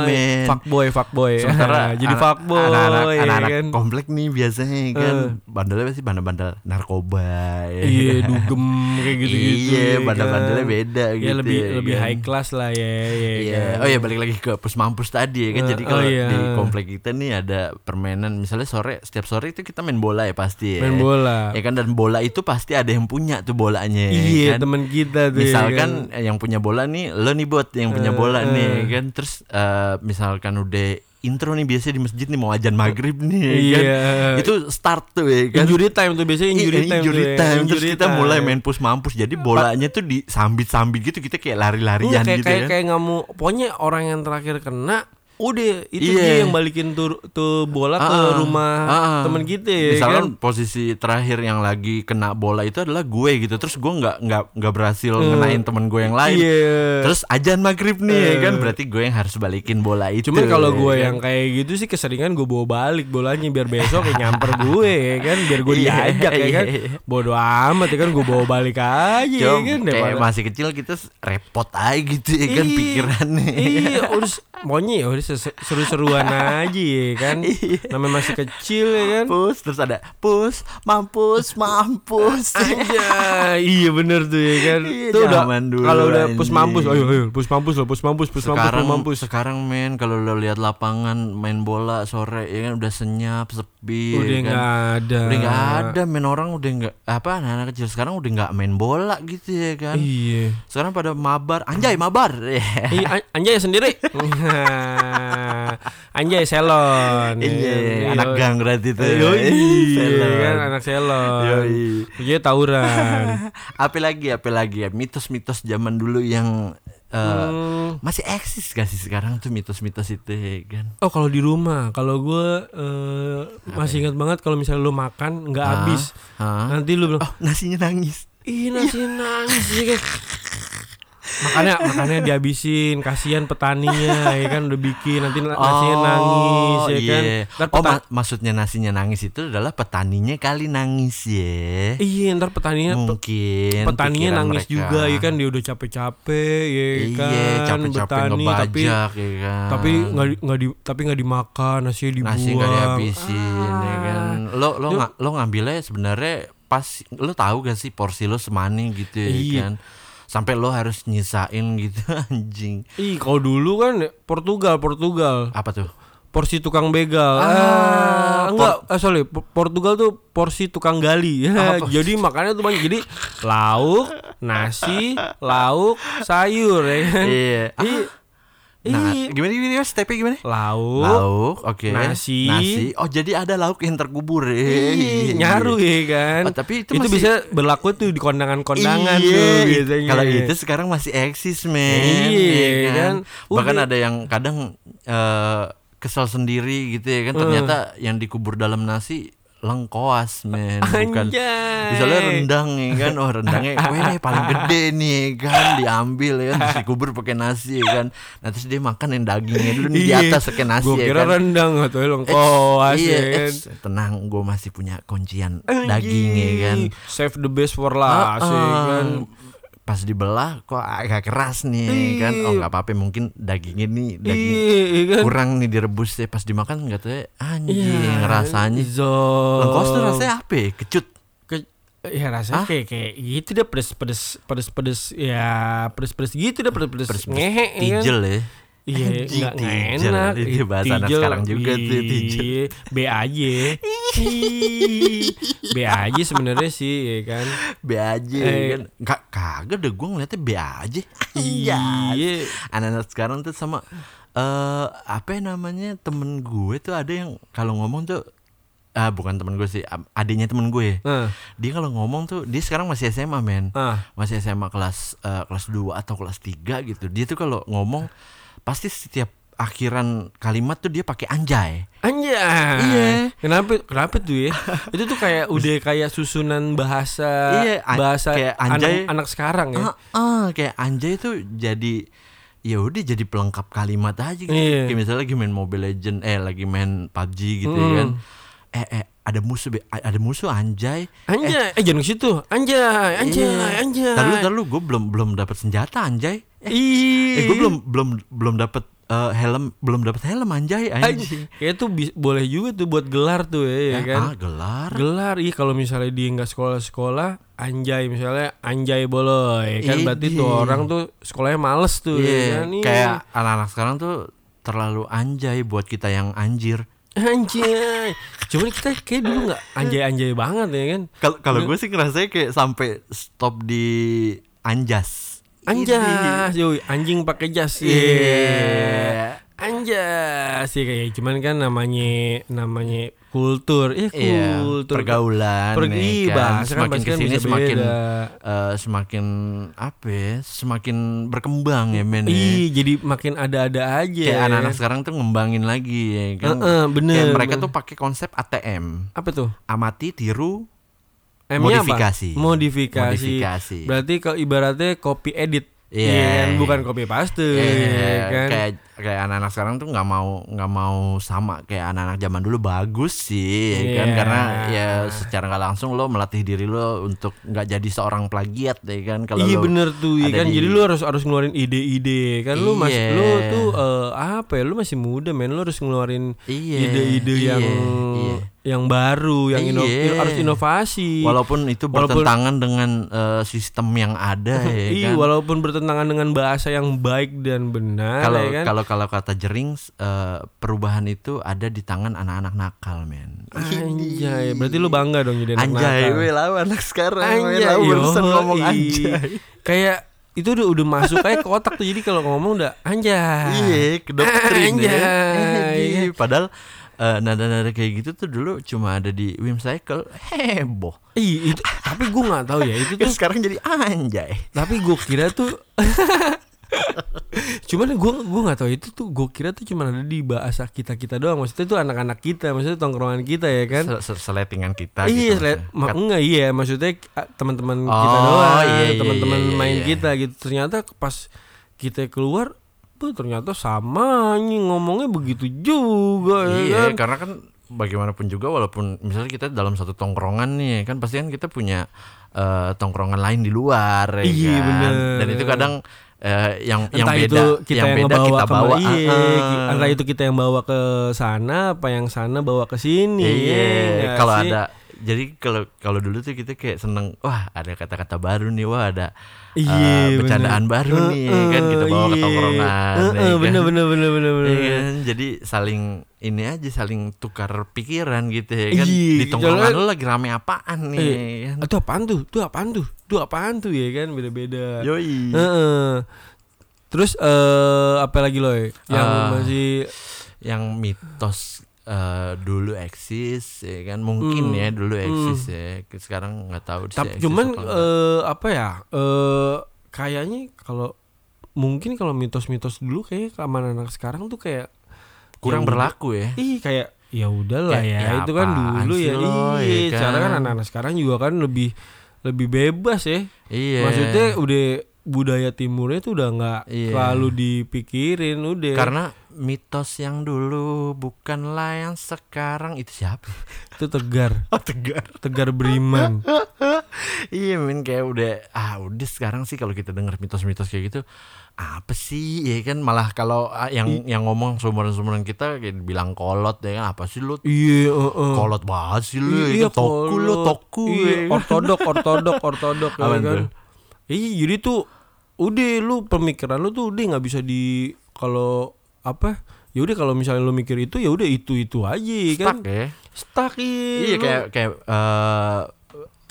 men. Fuckboy, fuckboy. Sementara jadi anak- fuckboy. anak-anak, ya anak-anak kan? komplek nih biasanya kan Eh. bandelnya pasti bandel-bandel narkoba ya Iya, kan? dugem kayak gitu-gitu. Iya, ya bandel-bandelnya kan? beda Ya gitu lebih ya lebih kan? high class lah ya, ya Iya. kan? Oh ya balik lagi ke pusmampus tadi ya kan. Eh, Jadi oh kalau iya. di komplek kita nih ada permainan misalnya sore setiap sore itu kita main bola ya pasti ya. Main bola. Ya kan dan bola itu pasti ada yang punya tuh bolanya ya Iya, kan. teman kita tuh. ya Misalkan kan? yang punya bola nih lo nih buat yang punya Eh, bola eh. nih kan. Terus eh, misalkan udah intro nih biasanya di masjid nih mau ajan maghrib nih ya kan. Iya. Itu start tuh ya kan. Injury time tuh biasanya injury Iya, time. injury ya. time. Terus Injury kita time. mulai main push mampus. Jadi bolanya tuh disambit-sambit gitu kita kayak Iya, lari-larian kayak gitu kayak kan. kayak nggak mau pokoknya orang yang terakhir kena udah itu Iya. dia yang balikin tuh tuh bola ke Ah, rumah ah, ah. teman kita ya Misalkan kan posisi terakhir yang lagi kena bola itu adalah gue gitu. Terus gue nggak nggak nggak berhasil ngenain temen gue yang lain. Iya. Terus ajan maghrib nih ya Eh. kan berarti gue yang harus balikin bola itu. Cuman kalau ya gue kan. yang kayak gitu sih keseringan gue bawa balik bolanya biar besok ya nyamper gue ya kan biar gue Iya, diajak ya kan. Bodoh amat ya kan gue bawa balik aja ya Cuma kan kayak masih kecil kita repot aja gitu ya kan Iya, pikirannya. Iya, udah s- maunya ya se- seru-seruan aja ya kan. Iya. Namanya masih kecil ya kan. Pus terus ada pus mampus mampus. Aja, iya bener tuh ya kan. Iya, tuh udah kalau udah pus mampus, ayo ayo pus mampus loh, pus mampus, pus mampus, sekarang pus mampus. sekarang men kalau lo lihat lapangan main bola sore ya kan udah senyap sepi Udah ya kan. nggak ada. udah nggak ada men orang udah nggak apa anak-anak kecil sekarang udah nggak main bola gitu ya kan Iya. sekarang pada mabar anjay mabar Iya, an- anjay sendiri. anjay selon. iya kan? anak Yo- gang berarti Yoi, Selon. kan anak selon. Iya tawuran. apa lagi apa lagi ya mitos-mitos zaman dulu yang eh, Hmm. masih eksis gak sih sekarang tuh mitos-mitos itu ya kan Oh kalau di rumah, kalau gue eh, masih ingat banget kalau misalnya lu makan nggak habis, nanti lu bilang, oh nasinya nangis ih nasi nangis ya kan. Makanya makanya dihabisin, kasihan petaninya ya kan udah bikin nanti na- nasinya nangis ya kan. iya. Ntar oh ma- maksudnya nasinya nangis itu adalah petaninya kali nangis ya Iya ntar petaninya pe- mungkin petaninya nangis mereka. juga ya kan dia udah iya capek-capek ya kan capek-capek bertani tapi ngebajak ya kan tapi nggak di, nggak di tapi nggak dimakan nasinya dibuang nasi nggak dihabisin ya kan lo lo nggak lo ngambilnya sebenarnya pas lo tahu gak sih porsi lo semani gitu ya Iya. kan sampai lo harus nyisain gitu anjing Ih, kalau dulu kan Portugal, Portugal. apa tuh Porsi tukang begal. Ah, Ah, enggak, eh, sorry, Portugal tuh porsi tukang gali. Ya, jadi makannya tuh banyak. Jadi lauk, nasi, lauk, sayur ya kan. iya Ah, nah ih, gimana gimana stepnya gimana lauk, lauk oke nasi. nasi oh jadi ada lauk yang terkubur ya ih, nyaru ya kan. Oh, tapi itu itu masih- bisa berlaku tuh di kondangan-kondangan iya, tuh biasanya. Kalau itu sekarang masih eksis, men. Iya, ya kan? Bahkan Udah. ada yang kadang eh, kesel sendiri gitu ya kan. Ternyata yang dikubur dalam nasi lengkoas, men. Bukan Anjay. misalnya rendang ya kan. Oh, rendangnya weh paling gede nih ya kan diambil ya kan terus dikubur pakai nasi ya kan. Nah, terus dia makan yang dagingnya dulu nih di Iya. atas pakai nasi Gua ya kira kan. rendang atau lengkoas iya, ya kan. tenang, gue masih punya kuncian dagingnya kan. Save the best for last ya Ah, kan. Pas dibelah kok agak keras nih kan. Oh nggak apa-apa mungkin dagingnya nih daging Iya, iya kan. kurang nih direbus deh pas dimakan nggak tahu ya, anjing Iya, rasanya. Lengkos tuh rasanya apa? ya? Kecut. Ke- ya rasanya kayak kayak gitu deh pedes pedes pedes pedes ya pedes pedes gitu deh pedes pedes, Pedes- ngehe ya kan. Tijel ya. Iya, Anjing, nggak nggak tijel. enak. Itu bahasa anak Tijel, sekarang juga tuh, tijel. iya, B aja. B aja sebenarnya sih ya kan. B aja Eh. kan. Kak kagak deh gue ngeliatnya B aja. Iya. Anak-anak sekarang tuh sama eh apa ya namanya temen gue tuh ada yang kalau ngomong tuh ah bukan temen gue sih adiknya temen gue Nah, dia kalau ngomong tuh dia sekarang masih SMA men ah, masih SMA kelas eh, kelas 2 atau kelas 3 gitu dia tuh kalau ngomong pasti setiap akhiran kalimat tuh dia pakai anjay. Anjay. Iya. Kenapa kenapa tuh ya? itu tuh kayak udah kayak susunan bahasa Iya, an- bahasa kayak anjay. anak, anak sekarang ya. Ah, ah, kayak anjay tuh jadi ya udah jadi pelengkap kalimat aja gitu. Iya. Kayak misalnya lagi main Mobile Legend, eh lagi main PUBG gitu Mm. ya kan. Eh eh ada musuh ada musuh anjay. Anjay, eh, jangan ke situ. Anjay, anjay, Iya. anjay. Lalu lalu gue belum belum dapat senjata anjay. Eh, Ih. eh gue belum belum belum dapat eh, helm belum dapat helm anjay. Anjay. Kayak tuh bi- boleh juga tuh buat gelar tuh ya, ya kan. ah, gelar. Gelar iya kalau misalnya dia nggak sekolah-sekolah anjay misalnya anjay boloy kan berarti tuh Idih. orang tuh sekolahnya males tuh ya Iya, kan? Iya. kayak anak-anak sekarang tuh terlalu anjay buat kita yang anjir. anjay cuman kita kayak dulu nggak anjay-anjay banget ya kan Kalau kalau gue sih ngerasanya kayak sampai stop di anjas. Anjas yoi anjing pakai jas Iya. Iya. anjas sih kayak cuman kan namanya namanya kultur eh Iya, kultur pergaulan Pergi nih kan. bahasa kan semakin kan ke sini semakin beda. eh, semakin apa ya semakin berkembang ya men ya. Ih, jadi makin ada-ada aja. kayak anak-anak sekarang tuh ngembangin lagi ya kan Heeh, bener, Kayak mereka bener. tuh pakai konsep ATM Apa tuh? amati tiru M-nya apa? Modifikasi. Modifikasi. Modifikasi. Berarti kalau ibaratnya copy edit. Iya. kan? bukan copy paste, Eh, kan? kayak kayak anak-anak sekarang tuh nggak mau nggak mau sama kayak anak-anak zaman dulu bagus sih ya kan Iya. karena ya secara nggak langsung lo melatih diri lo untuk nggak jadi seorang plagiat ya kan kalau Iya lo bener tuh ya kan di- Jadi lu harus harus ngeluarin ide-ide kan lu masih Iya. lu tuh eh, apa ya lu masih muda men lu harus ngeluarin Iya, ide-ide iya, yang iya. Yang baru yang ino- Iya. harus inovasi. walaupun itu Walaupun- bertentangan dengan eh, sistem yang ada ya Iya, kan walaupun bertentangan dengan bahasa yang baik dan benar kalau ya kan. kalau kalau kata jering eh, perubahan itu ada di tangan anak-anak nakal men Anjay, berarti lu bangga dong jadi anak anjay nakal. lawan anak sekarang Anjay, lawan ngomong anjay Kayak itu udah udah masuk kayak ke otak tuh. Jadi kalau ngomong udah anjay. Iya, ke doktrin Anjay. ya. Iya, Padahal eh, nada-nada kayak gitu tuh dulu cuma ada di Wim Cycle heboh. Ih, itu tapi gue nggak tahu ya itu tuh. Terus sekarang jadi anjay. tapi gue kira tuh cuman gue gue nggak tahu itu tuh gue kira tuh cuma ada di bahasa kita kita doang maksudnya tuh anak-anak kita maksudnya tongkrongan kita ya kan Se- se- Seletingan kita iya gitu. sele- maksudnya. ma- enggak iya maksudnya teman-teman Oh, kita doang iya, iya, teman-teman iya, iya, main iya. kita gitu ternyata pas kita keluar tuh ternyata sama anjing ngomongnya begitu juga ya Iya, kan karena kan bagaimanapun juga walaupun misalnya kita dalam satu tongkrongan nih kan pasti kan kita punya eh, tongkrongan lain di luar ya Iya, kan? bener. Dan itu kadang eh, yang yang entah beda itu kita yang, beda ngebawa kita ke bawa iya, ah, ah. entah itu kita yang bawa ke sana apa yang sana bawa ke sini Iya, nggak kalau ada jadi kalau kalau dulu tuh kita kayak seneng wah ada kata-kata baru nih wah ada Iya, eh, bercandaan baru nih kan kita bawa ke iya. tongkrongan Heeh, ya kan? bener bener bener bener bener. Iya kan? jadi saling ini aja saling tukar pikiran gitu ya kan Iya, di tongkrongan jalan- lu lagi rame apaan nih Eh, kan? itu apaan tuh? Itu apaan tuh? Itu apaan tuh ya kan beda-beda. Yoi. Heeh. Terus eh apa lagi loh yang Ah. masih yang mitos eh, dulu eksis ya kan mungkin Hmm. ya dulu eksis ya sekarang nggak tahu sih tapi eksis cuman apa enggak. eh apa ya? Eh kayaknya kalau mungkin kalau mitos-mitos dulu kayak keamanan anak sekarang tuh kayak kurang ya berlaku ya Ih kayak ya udahlah ya, ya itu kan dulu ya iya ya kan kan? anak-anak sekarang juga kan lebih lebih bebas ya iya maksudnya udah budaya timurnya tuh udah nggak Iya. terlalu dipikirin udah karena mitos yang dulu bukanlah yang sekarang. Itu siapa? Itu tegar. Oh tegar. Tegar beriman. Iya men kayak udah ah udah sekarang sih kalau kita dengar mitos-mitos kayak gitu apa sih? Ya kan malah kalau ah, yang yang ngomong sumuran-sumuran kita kayak bilang kolot ya kan apa sih lu? Iya heeh. kolot banget sih lu ya iya kan? toku lu kolot. toku iya, ortodok ortodok ortodok ya kan. iya jadi tuh udah lu pemikiran lu tuh udah nggak bisa di kalau apa ya udah kalau misalnya lu mikir itu ya udah itu itu aja kan? Stuck ya? Stuck iya lu- kayak kayak eh,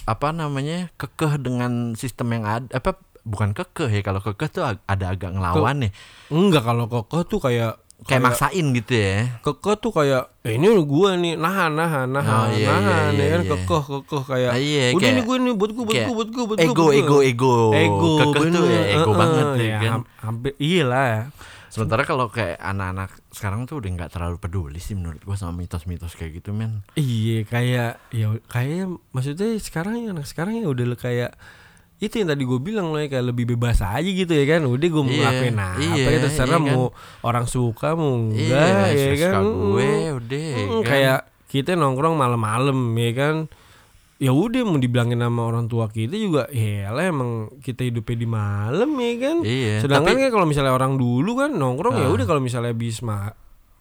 apa namanya kekeh dengan sistem yang ada apa bukan kekeh ya kalau kekeh tuh ada agak ngelawan nih. Enggak kalau kokoh tuh kayak kayak maksain gitu ya? kekeh tuh kayak eh ini gua nih nahan nahan nahan Oh, iya, iya, nahan iya, ya kan? iya. kekeh kekeh kayak Ah, iya, udah kayak- nih gue nih buat gue buat kayak gue buat gue buat gua, ego buat gua." ego ego. Ego kekeh tuh ya ego Heeh, banget ya ya, kan? ham- hampir iya lah Sementara kalau kayak anak-anak sekarang tuh udah nggak terlalu peduli sih menurut gua sama mitos-mitos kayak gitu men. Iya kayak ya kayak maksudnya sekarang ya anak sekarang ya udah kayak itu yang tadi gue bilang loh ya kayak lebih bebas aja gitu ya kan udah gue mau Iya, ngelakuin apa iya, ya terserah iya kan. mau orang suka mau enggak Iya, ya kan gue, udah, mm, kan. kayak kita nongkrong malam-malam ya kan ya udah mau dibilangin sama orang tua kita juga ya lah emang kita hidupnya di malam ya kan Iya, sedangkan tapi- kan kalau misalnya orang dulu kan nongkrong ya Ah. udah kalau misalnya habis ma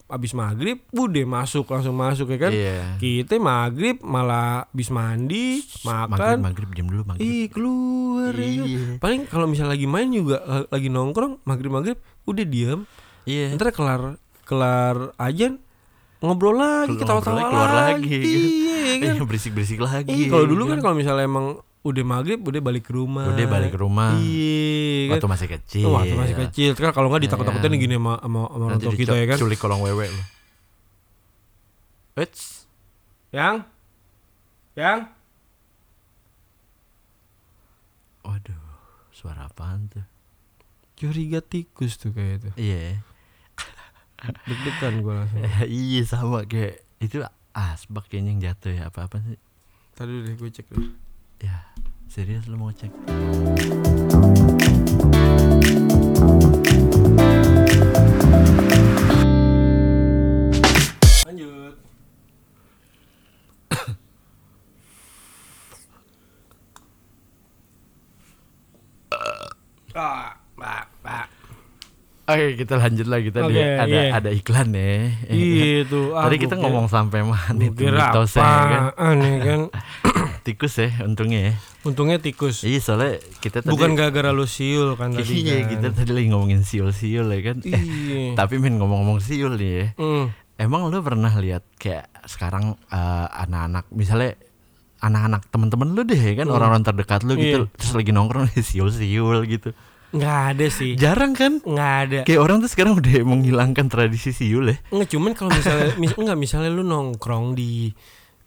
habis maghrib udah masuk langsung masuk ya kan Iya. kita maghrib malah habis mandi Maghrib, makan maghrib jam dulu maghrib. ih keluar ya kan. Iya. paling kalau misalnya lagi main juga la- lagi nongkrong maghrib maghrib udah diam Iya. ntar kelar kelar ajan ngobrol lagi Keluar- ketawa-tawa ngobrolnya keluar lagi, gitu. iya kan Iya, berisik-berisik lagi. Iya, kalau dulu kan kalau misalnya emang udah maghrib udah balik ke rumah Udah balik ke rumah. iya kan waktu masih kecil. Oh, waktu masih kecil kan kalau nggak ditakut-takutin Iya. gini sama, sama, sama orang tua kita ya kan Culik kolong wewe lu. Eits. yang yang Waduh, suara apaan tuh? curiga tikus tuh kayak itu Iya. deg-degan gue langsung iya sama kayak itu asbak kayaknya yang jatuh ya apa-apa sih? tadi deh gue cek dulu Ya, serius lu mau cek? Oke, kita lanjut lagi tadi Oke, ada iya. ada iklan ya. Iya tuh. ah, Tadi kita kira- ngomong sampai mana itu mitosnya ya kan? ya kan. Tikus ya untungnya ya. Untungnya tikus. Iya soalnya kita tadi Bukan gara-gara lu siul kan tadi. Iya, kan. kita tadi lagi ngomongin siul-siul ya kan. Eh, Iya. tapi men ngomong-ngomong siul nih ya. Hmm. Emang lu pernah lihat kayak sekarang eh, anak-anak misalnya anak-anak temen-temen lu deh kan orang-orang terdekat lu gitu Iya. terus lagi nongkrong siul-siul gitu. Nggak ada sih. Jarang kan? Nggak ada. Kayak orang tuh sekarang udah menghilangkan tradisi siul ya. Nggak cuman kalau misalnya mis, enggak misalnya lu nongkrong di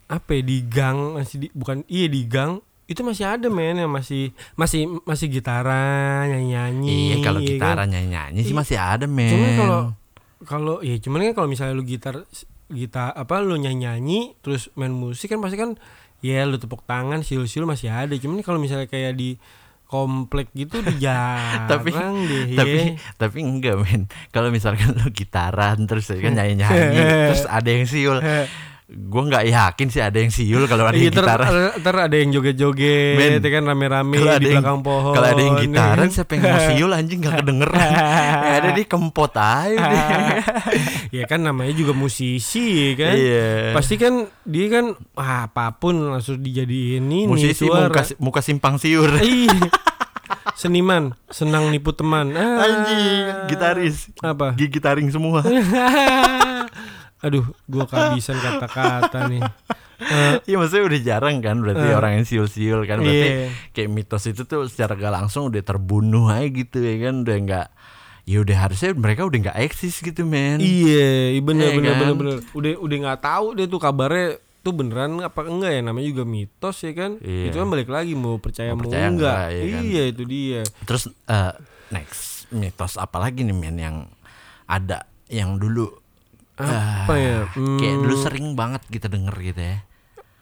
apa ya, di gang masih di, bukan iya di gang itu masih ada men yang masih masih masih gitaran nyanyi nyanyi Iya kalau gitaran nyanyi-nyanyi sih masih ada men. cuman kalau kalau ya cuman kan kalau misalnya lu gitar gitar apa lu nyanyi nyanyi terus main musik kan pasti kan ya lu tepuk tangan siul siul masih ada cuman kalau misalnya kayak di komplek gitu di jarang tapi deh tapi ya. tapi enggak men. Kalau misalkan lu gitaran terus ya kan nyanyi-nyanyi terus ada yang siul. Gue nggak yakin sih ada yang siul kalau ada Iya, yang ntar, gitaran. ntar ada yang joget-joget, ya kan rame-rame di yang belakang pohon. kalau ada yang ya gitaran siapa yang mau siul anjing nggak kedengeran. ya ada di kempot aja ya kan namanya juga musisi kan. Iya. Pasti kan dia kan ah, apa pun langsung dijadiin ini Musisi suara. muka, muka simpang siur. Iya. Seniman, senang nipu teman. Ah. Anjing, gitaris. Apa? Gigi taring semua. Aduh, gua kehabisan kata-kata nih. Eh, Iya maksudnya udah jarang kan berarti Eh. orang yang siul-siul kan berarti Iya. kayak mitos itu tuh secara gak langsung udah terbunuh aja gitu ya kan udah nggak ya udah harusnya mereka udah nggak eksis gitu men. Iya, iya, bener Iya bener kan? bener bener. Udah udah nggak tahu deh tuh kabarnya tuh beneran apa enggak ya namanya juga mitos ya kan. Iya. Itu kan balik lagi mau percaya Mau mau, percaya enggak. enggak, ya kan? Iya itu dia. Terus eh, next mitos apa lagi nih men yang ada yang dulu Apa eh, ya? kayak dulu Hmm. sering banget kita denger gitu ya.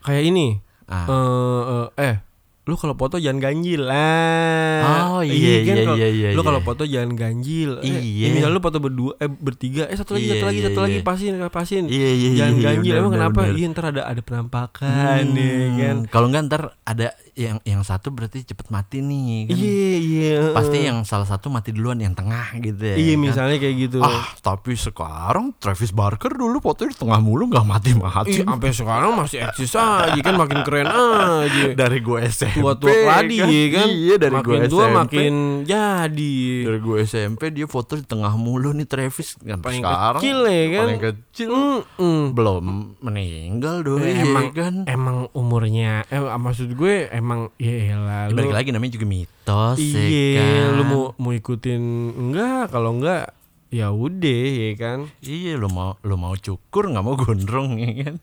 Kayak ini. Ah. Eh eh, eh lu kalau foto jangan ganjil lah. Oh, iya, iya, kalau- iya, iya, Lu iya. kalau foto jangan ganjil. Eh, Iya. eh, lu foto berdua eh bertiga, eh satu lagi Iya, satu lagi iya, satu lagi iya. pasin pasin. Iya iya iya. jangan iya, ganjil. benar, Emang benar, kenapa? Iya ntar ada ada penampakan ya kan. Hmm, Kalau enggak ntar ada yang yang satu berarti cepet mati nih kan. Iya iya. Pasti yang salah satu mati duluan yang tengah gitu ya. Iya kan? misalnya kayak gitu. Ah, tapi sekarang Travis Barker dulu fotonya di tengah mulu nggak mati-mati. Ih, sampai sekarang masih eksis aja kan makin keren aja. dari gue SMP. Tua-tua ladi kan. Iya, dari makin gue tua SMP. makin jadi. dari gue SMP dia foto di tengah mulu nih Travis sampai Paling sekarang. kecil ya kan. Paling kecil. Mm-mm. Belum meninggal doi Eh, emang ya kan. emang umurnya eh maksud gue emang ya elah Ya, lu balik lagi namanya juga mitos ya iya kan. lu mau mau ikutin enggak kalau enggak ya udah ya kan Iya lu mau lu mau cukur nggak mau gondrong ya kan.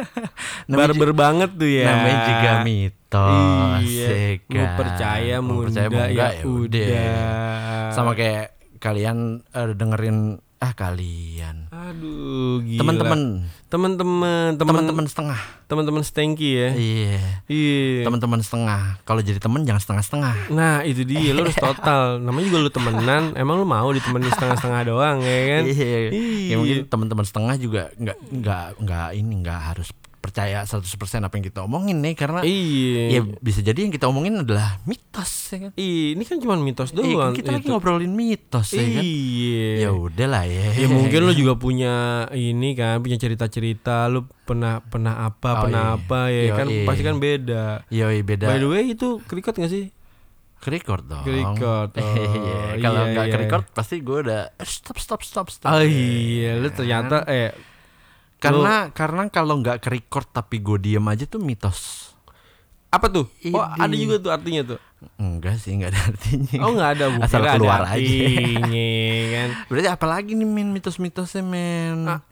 barber banget tuh ya namanya juga mitos. iya ya mau kan. percaya mau Mau percaya mau enggak ya ya udah. Sama kayak kalian eh, dengerin ah kalian. Aduh, gila. teman-teman. Teman-teman, teman teman-teman setengah. Teman-teman stanky ya. iya. Iya. teman-teman setengah. Kalau jadi teman jangan setengah-setengah. Nah itu dia. Lu harus total. Namanya juga lu temenan. Emang lu mau ditemenin setengah-setengah doang ya kan? Iya. Iya. Ya mungkin teman-teman setengah juga nggak nggak nggak ini nggak harus percaya 100% apa yang kita omongin nih karena Iya ya bisa jadi yang kita omongin adalah mitos ya kan. Iya, Ini kan cuma mitos Iya, doang kan kita lagi itu. ngobrolin mitos ya kan. Iya Ya udahlah ya. Ya mungkin lu juga punya ini kan Punya cerita-cerita Lu pernah pernah apa Oh, Pernah iya. apa ya Yo, kan iya. Pasti kan beda Yoi beda. By the way itu kerikot gak sih? Record dong. Ke-record, oh, Iya, Kalau iya, nggak iya. pasti gue udah stop stop stop stop. Oh iya Lu ternyata eh Karena karena kalau nggak ke-record tapi gue diem aja tuh mitos. Apa tuh? Oh Ini. ada juga tuh artinya tuh Enggak sih nggak ada artinya. Oh nggak ada Bu. Asal keluar ada aja. artinya, kan Berarti apalagi nih men mitos-mitosnya men. A-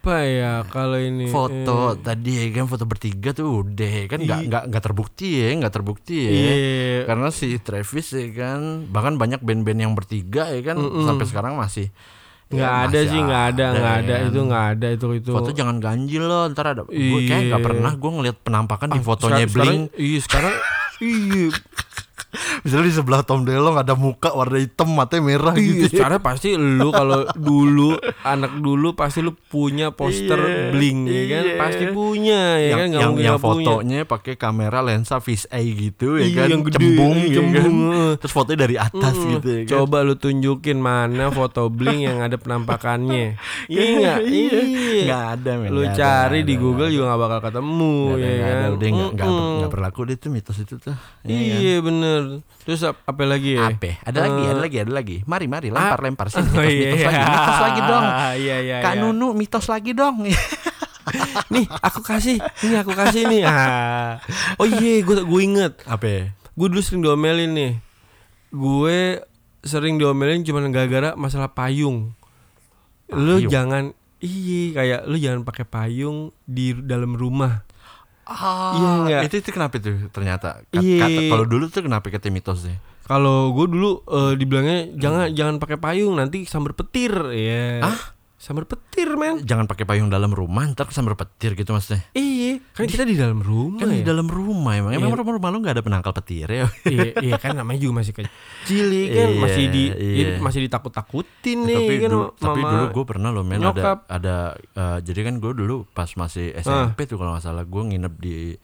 Apa ya kalau ini foto eh, tadi ya kan foto bertiga tuh udah kan nggak nggak nggak terbukti ya nggak terbukti ya Iya karena si Travis ya kan bahkan banyak band-band yang bertiga ya kan Mm-mm. sampai sekarang masih nggak ya, ada sih nggak ada nggak ya ada kan. itu nggak ada itu itu foto jangan ganjil loh ntar ada gue kayak nggak Iya. pernah gue ngeliat penampakan di Ah, fotonya sekarang- Blink sekarang- iya sekarang iya misalnya di sebelah Tom DeLonge ada muka warna hitam matanya merah Iya, gitu secara pasti lu kalau dulu anak dulu pasti lu punya poster Iya, bling ya kan iya. pasti punya ya yang kan nggak yang, yang fotonya pakai kamera lensa fish eye gitu ya Iya, kan yang gede, cembung, ya cembung, kan? eh. terus fotonya dari atas Mm-mm. gitu ya kan Coba lu tunjukin mana foto bling yang ada penampakannya. iya nggak? Iya. Iya. Nggak ada men Lu ada, cari nggak di ada, Google nggak juga nggak bakal ketemu ada. Nggak ada, ya nggak ada. kan. udah nggak berlaku deh tuh mitos itu tuh Iya kan? Iya bener. Terus ap- apa lagi ya? apa ada lagi Eh, ada lagi ada lagi mari mari lempar lempar sini Oh, mitos, iya, mitos lagi iya. mitos lagi dong Iya iya. Kak iya. Nunu mitos lagi dong Nih aku kasih, ini aku kasih nih. Ah. Oh iya, gue gue inget. apa Gue dulu sering diomelin nih. Gue sering diomelin cuma gara-gara masalah payung. Lu Payung? jangan iya kayak lu jangan pakai payung di dalam rumah. Ah Iya, itu itu kenapa tuh ternyata Iya. kalau dulu tuh kenapa kata mitosnya Kalau gue dulu eh, dibilangnya jangan jangan pakai payung nanti sambar petir ya. Ah? Sambar petir men. jangan pakai payung dalam rumah ntar kesambar petir gitu maksudnya Iya, kan kita di dalam rumah kan ya. di dalam rumah emang emang Iya. rumah, rumah lu nggak ada penangkal petir ya iya, iya kan namanya juga masih kecil ya kan Iya, masih di iya. ya, masih ditakut-takutin nih tapi kan dulu, tapi mama. dulu gue pernah loh men nyokap. ada ada eh, jadi kan gue dulu pas masih SMP tuh kalau nggak salah gue nginep di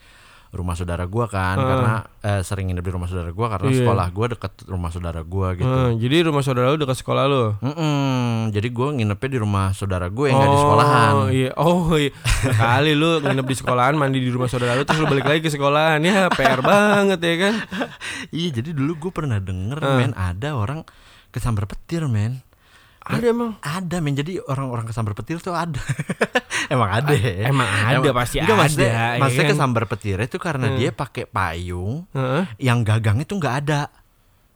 rumah saudara gue kan Ah. karena eh, sering nginep di rumah saudara gue karena Iya. sekolah gue deket rumah saudara gue gitu Eh, jadi rumah saudara lu dekat sekolah lu. Mm-mm, jadi gue nginepnya di rumah saudara gue yang nggak di sekolahan Oh iya, oh iya. Kali lu nginep di sekolahan, mandi di rumah saudara lu, terus lu balik lagi ke sekolahan. Ya PR banget ya kan. iya jadi dulu gue pernah denger Ah. men ada orang kesambar petir men Ada emang. ada men jadi orang-orang kesambar petir tuh ada emang ada ya. emang ada, pasti Enggak, ada, maksudnya, ya maksudnya kan? kesambar petir itu karena Hmm. dia pakai payung Heeh. yang gagangnya tuh nggak ada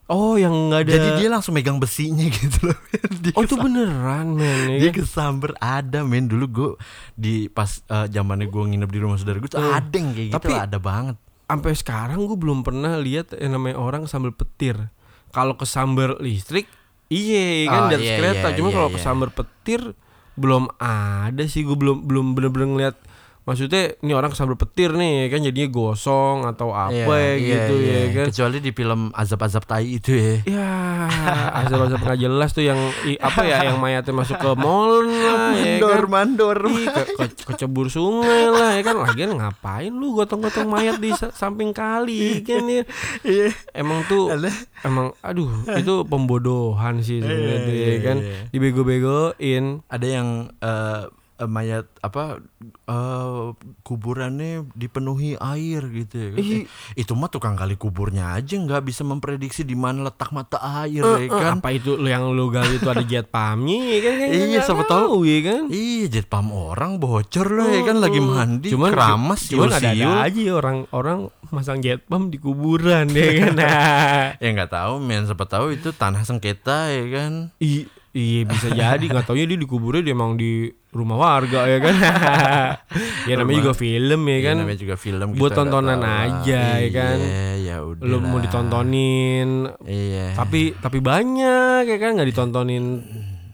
Oh, yang nggak ada. Jadi dia langsung megang besinya gitu loh. Dia Oh, itu beneran, men. Ya Dia kan? kesamber ada men dulu gue di pas eh, zamannya gue nginep di rumah saudara gue tuh Hmm. ada yang kayak gitu Tapi- ada banget. Sampai sekarang gue belum pernah lihat yang namanya orang sambal petir. Kalau kesambar listrik, iya kan Oh, di atas iya, kereta. iya, Cuma iya, kalau iya. petir belum ada sih. Gue belum belum bener-bener ngeliat. Maksudnya ini orang kesambar petir nih kan jadinya gosong atau apa Iya, ya iya, gitu iya. ya kan. Kecuali di film azab-azab tai itu ya. Ya, azab-azab nggak jelas tuh yang i- apa ya yang mayatnya masuk ke mall lah ya kan. mandor. Ih, ke, ke- kecebur sungai lah ya kan lagian ngapain lu gotong-gotong mayat di sa- samping kali kan ya Iya. emang tuh emang aduh itu pembodohan sih sebenarnya Iya, tuh, ya iya, kan iya. dibego-begoin Ada yang eh, mayat apa eh, kuburannya dipenuhi air gitu ya. kan. Eh, itu mah tukang kali kuburnya aja nggak bisa memprediksi di mana letak mata air Eh, ya eh, kan. apa itu lu yang lu gali itu ada jet pamnya ya kan Iya, siapa tahu. ya kan Iya jet pam orang bocor loh ya kan lagi mandi cuman keramas cuman ada siul-siul. aja orang-orang masang jet pump di kuburan ya kan ya nggak tahu men siapa tahu itu tanah sengketa ya kan I, Iya bisa jadi nggak taunya dia dikuburnya dia emang di rumah warga ya kan. ya namanya juga film ya Iya, kan. namanya juga film buat nggak tontonan tahu lah. aja, ya kan. Iya, ya udah. Lu mau ditontonin Iya. tapi tapi banyak ya kan nggak ditontonin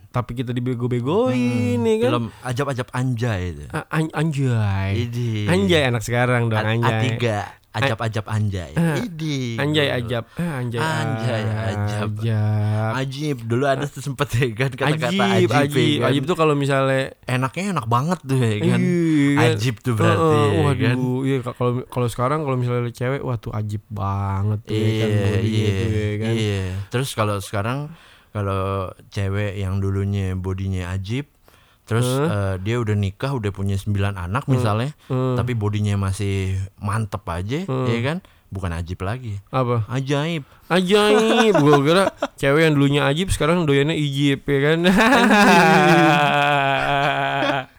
tapi kita dibego-begoin ya kan. film ajab-ajab anjay itu. A- an- anjay. Idi. Anjay anak sekarang dong anjay. A3 ajab-ajab anjay. Idi. Anjay ajab. Eh, anjay. Anjay ajab. Ajab. Ajib dulu ada tuh sempet ya kan kata-kata Ajib, ajib, ajib, kan. ajib tuh kalau misalnya enaknya enak banget tuh ya kan. Iya? Ajib tuh berarti ya waduh, kan. iya ka- kalau kalau sekarang kalau misalnya cewek wah tuh ajib banget tuh ya kan Iya, bodinya iya, ya kan. iya. Terus kalau sekarang kalau cewek yang dulunya bodinya ajib, terus eh, dia udah nikah, udah punya 9 anak misalnya, Hmm. tapi bodinya masih mantep aja, ya kan? Bukan ajib lagi, Apa? ajaib. Ajaib, gue kira cewek yang dulunya ajib sekarang doyannya ijib ya kan.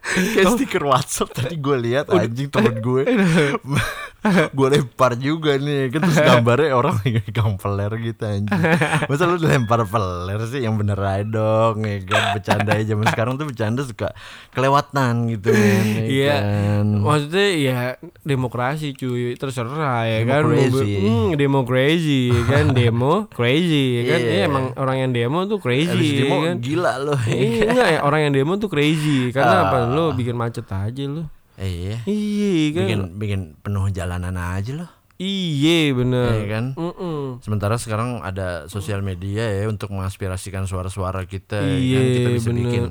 Kayak stiker WhatsApp tadi gue lihat anjing temen gue, gue lempar juga nih, kan terus gambarnya orang megang peler gitu anjing. Masa lu lempar peler sih yang bener aja dong, ya kan? Bercanda aja zaman sekarang tuh bercanda suka kelewatan gitu men, ya Iya. kan? Maksudnya ya demokrasi cuy, terserah ya kan. Democrazy. Hmm, demo crazy ya kan, demo crazy ya kan. Iya. Iya, emang orang yang demo tuh crazy Habis ya demo kan. gila lo. Iya, enggak ya orang yang demo tuh crazy karena Ah. apa? Lu bikin macet aja lu. Iya. Iya kan. Bikin bikin penuh jalanan aja loh. Iya bener. Iya kan? Mm-mm. Sementara sekarang ada sosial media ya untuk mengaspirasikan suara-suara kita ya Iya, kan kita bisa bener. bikin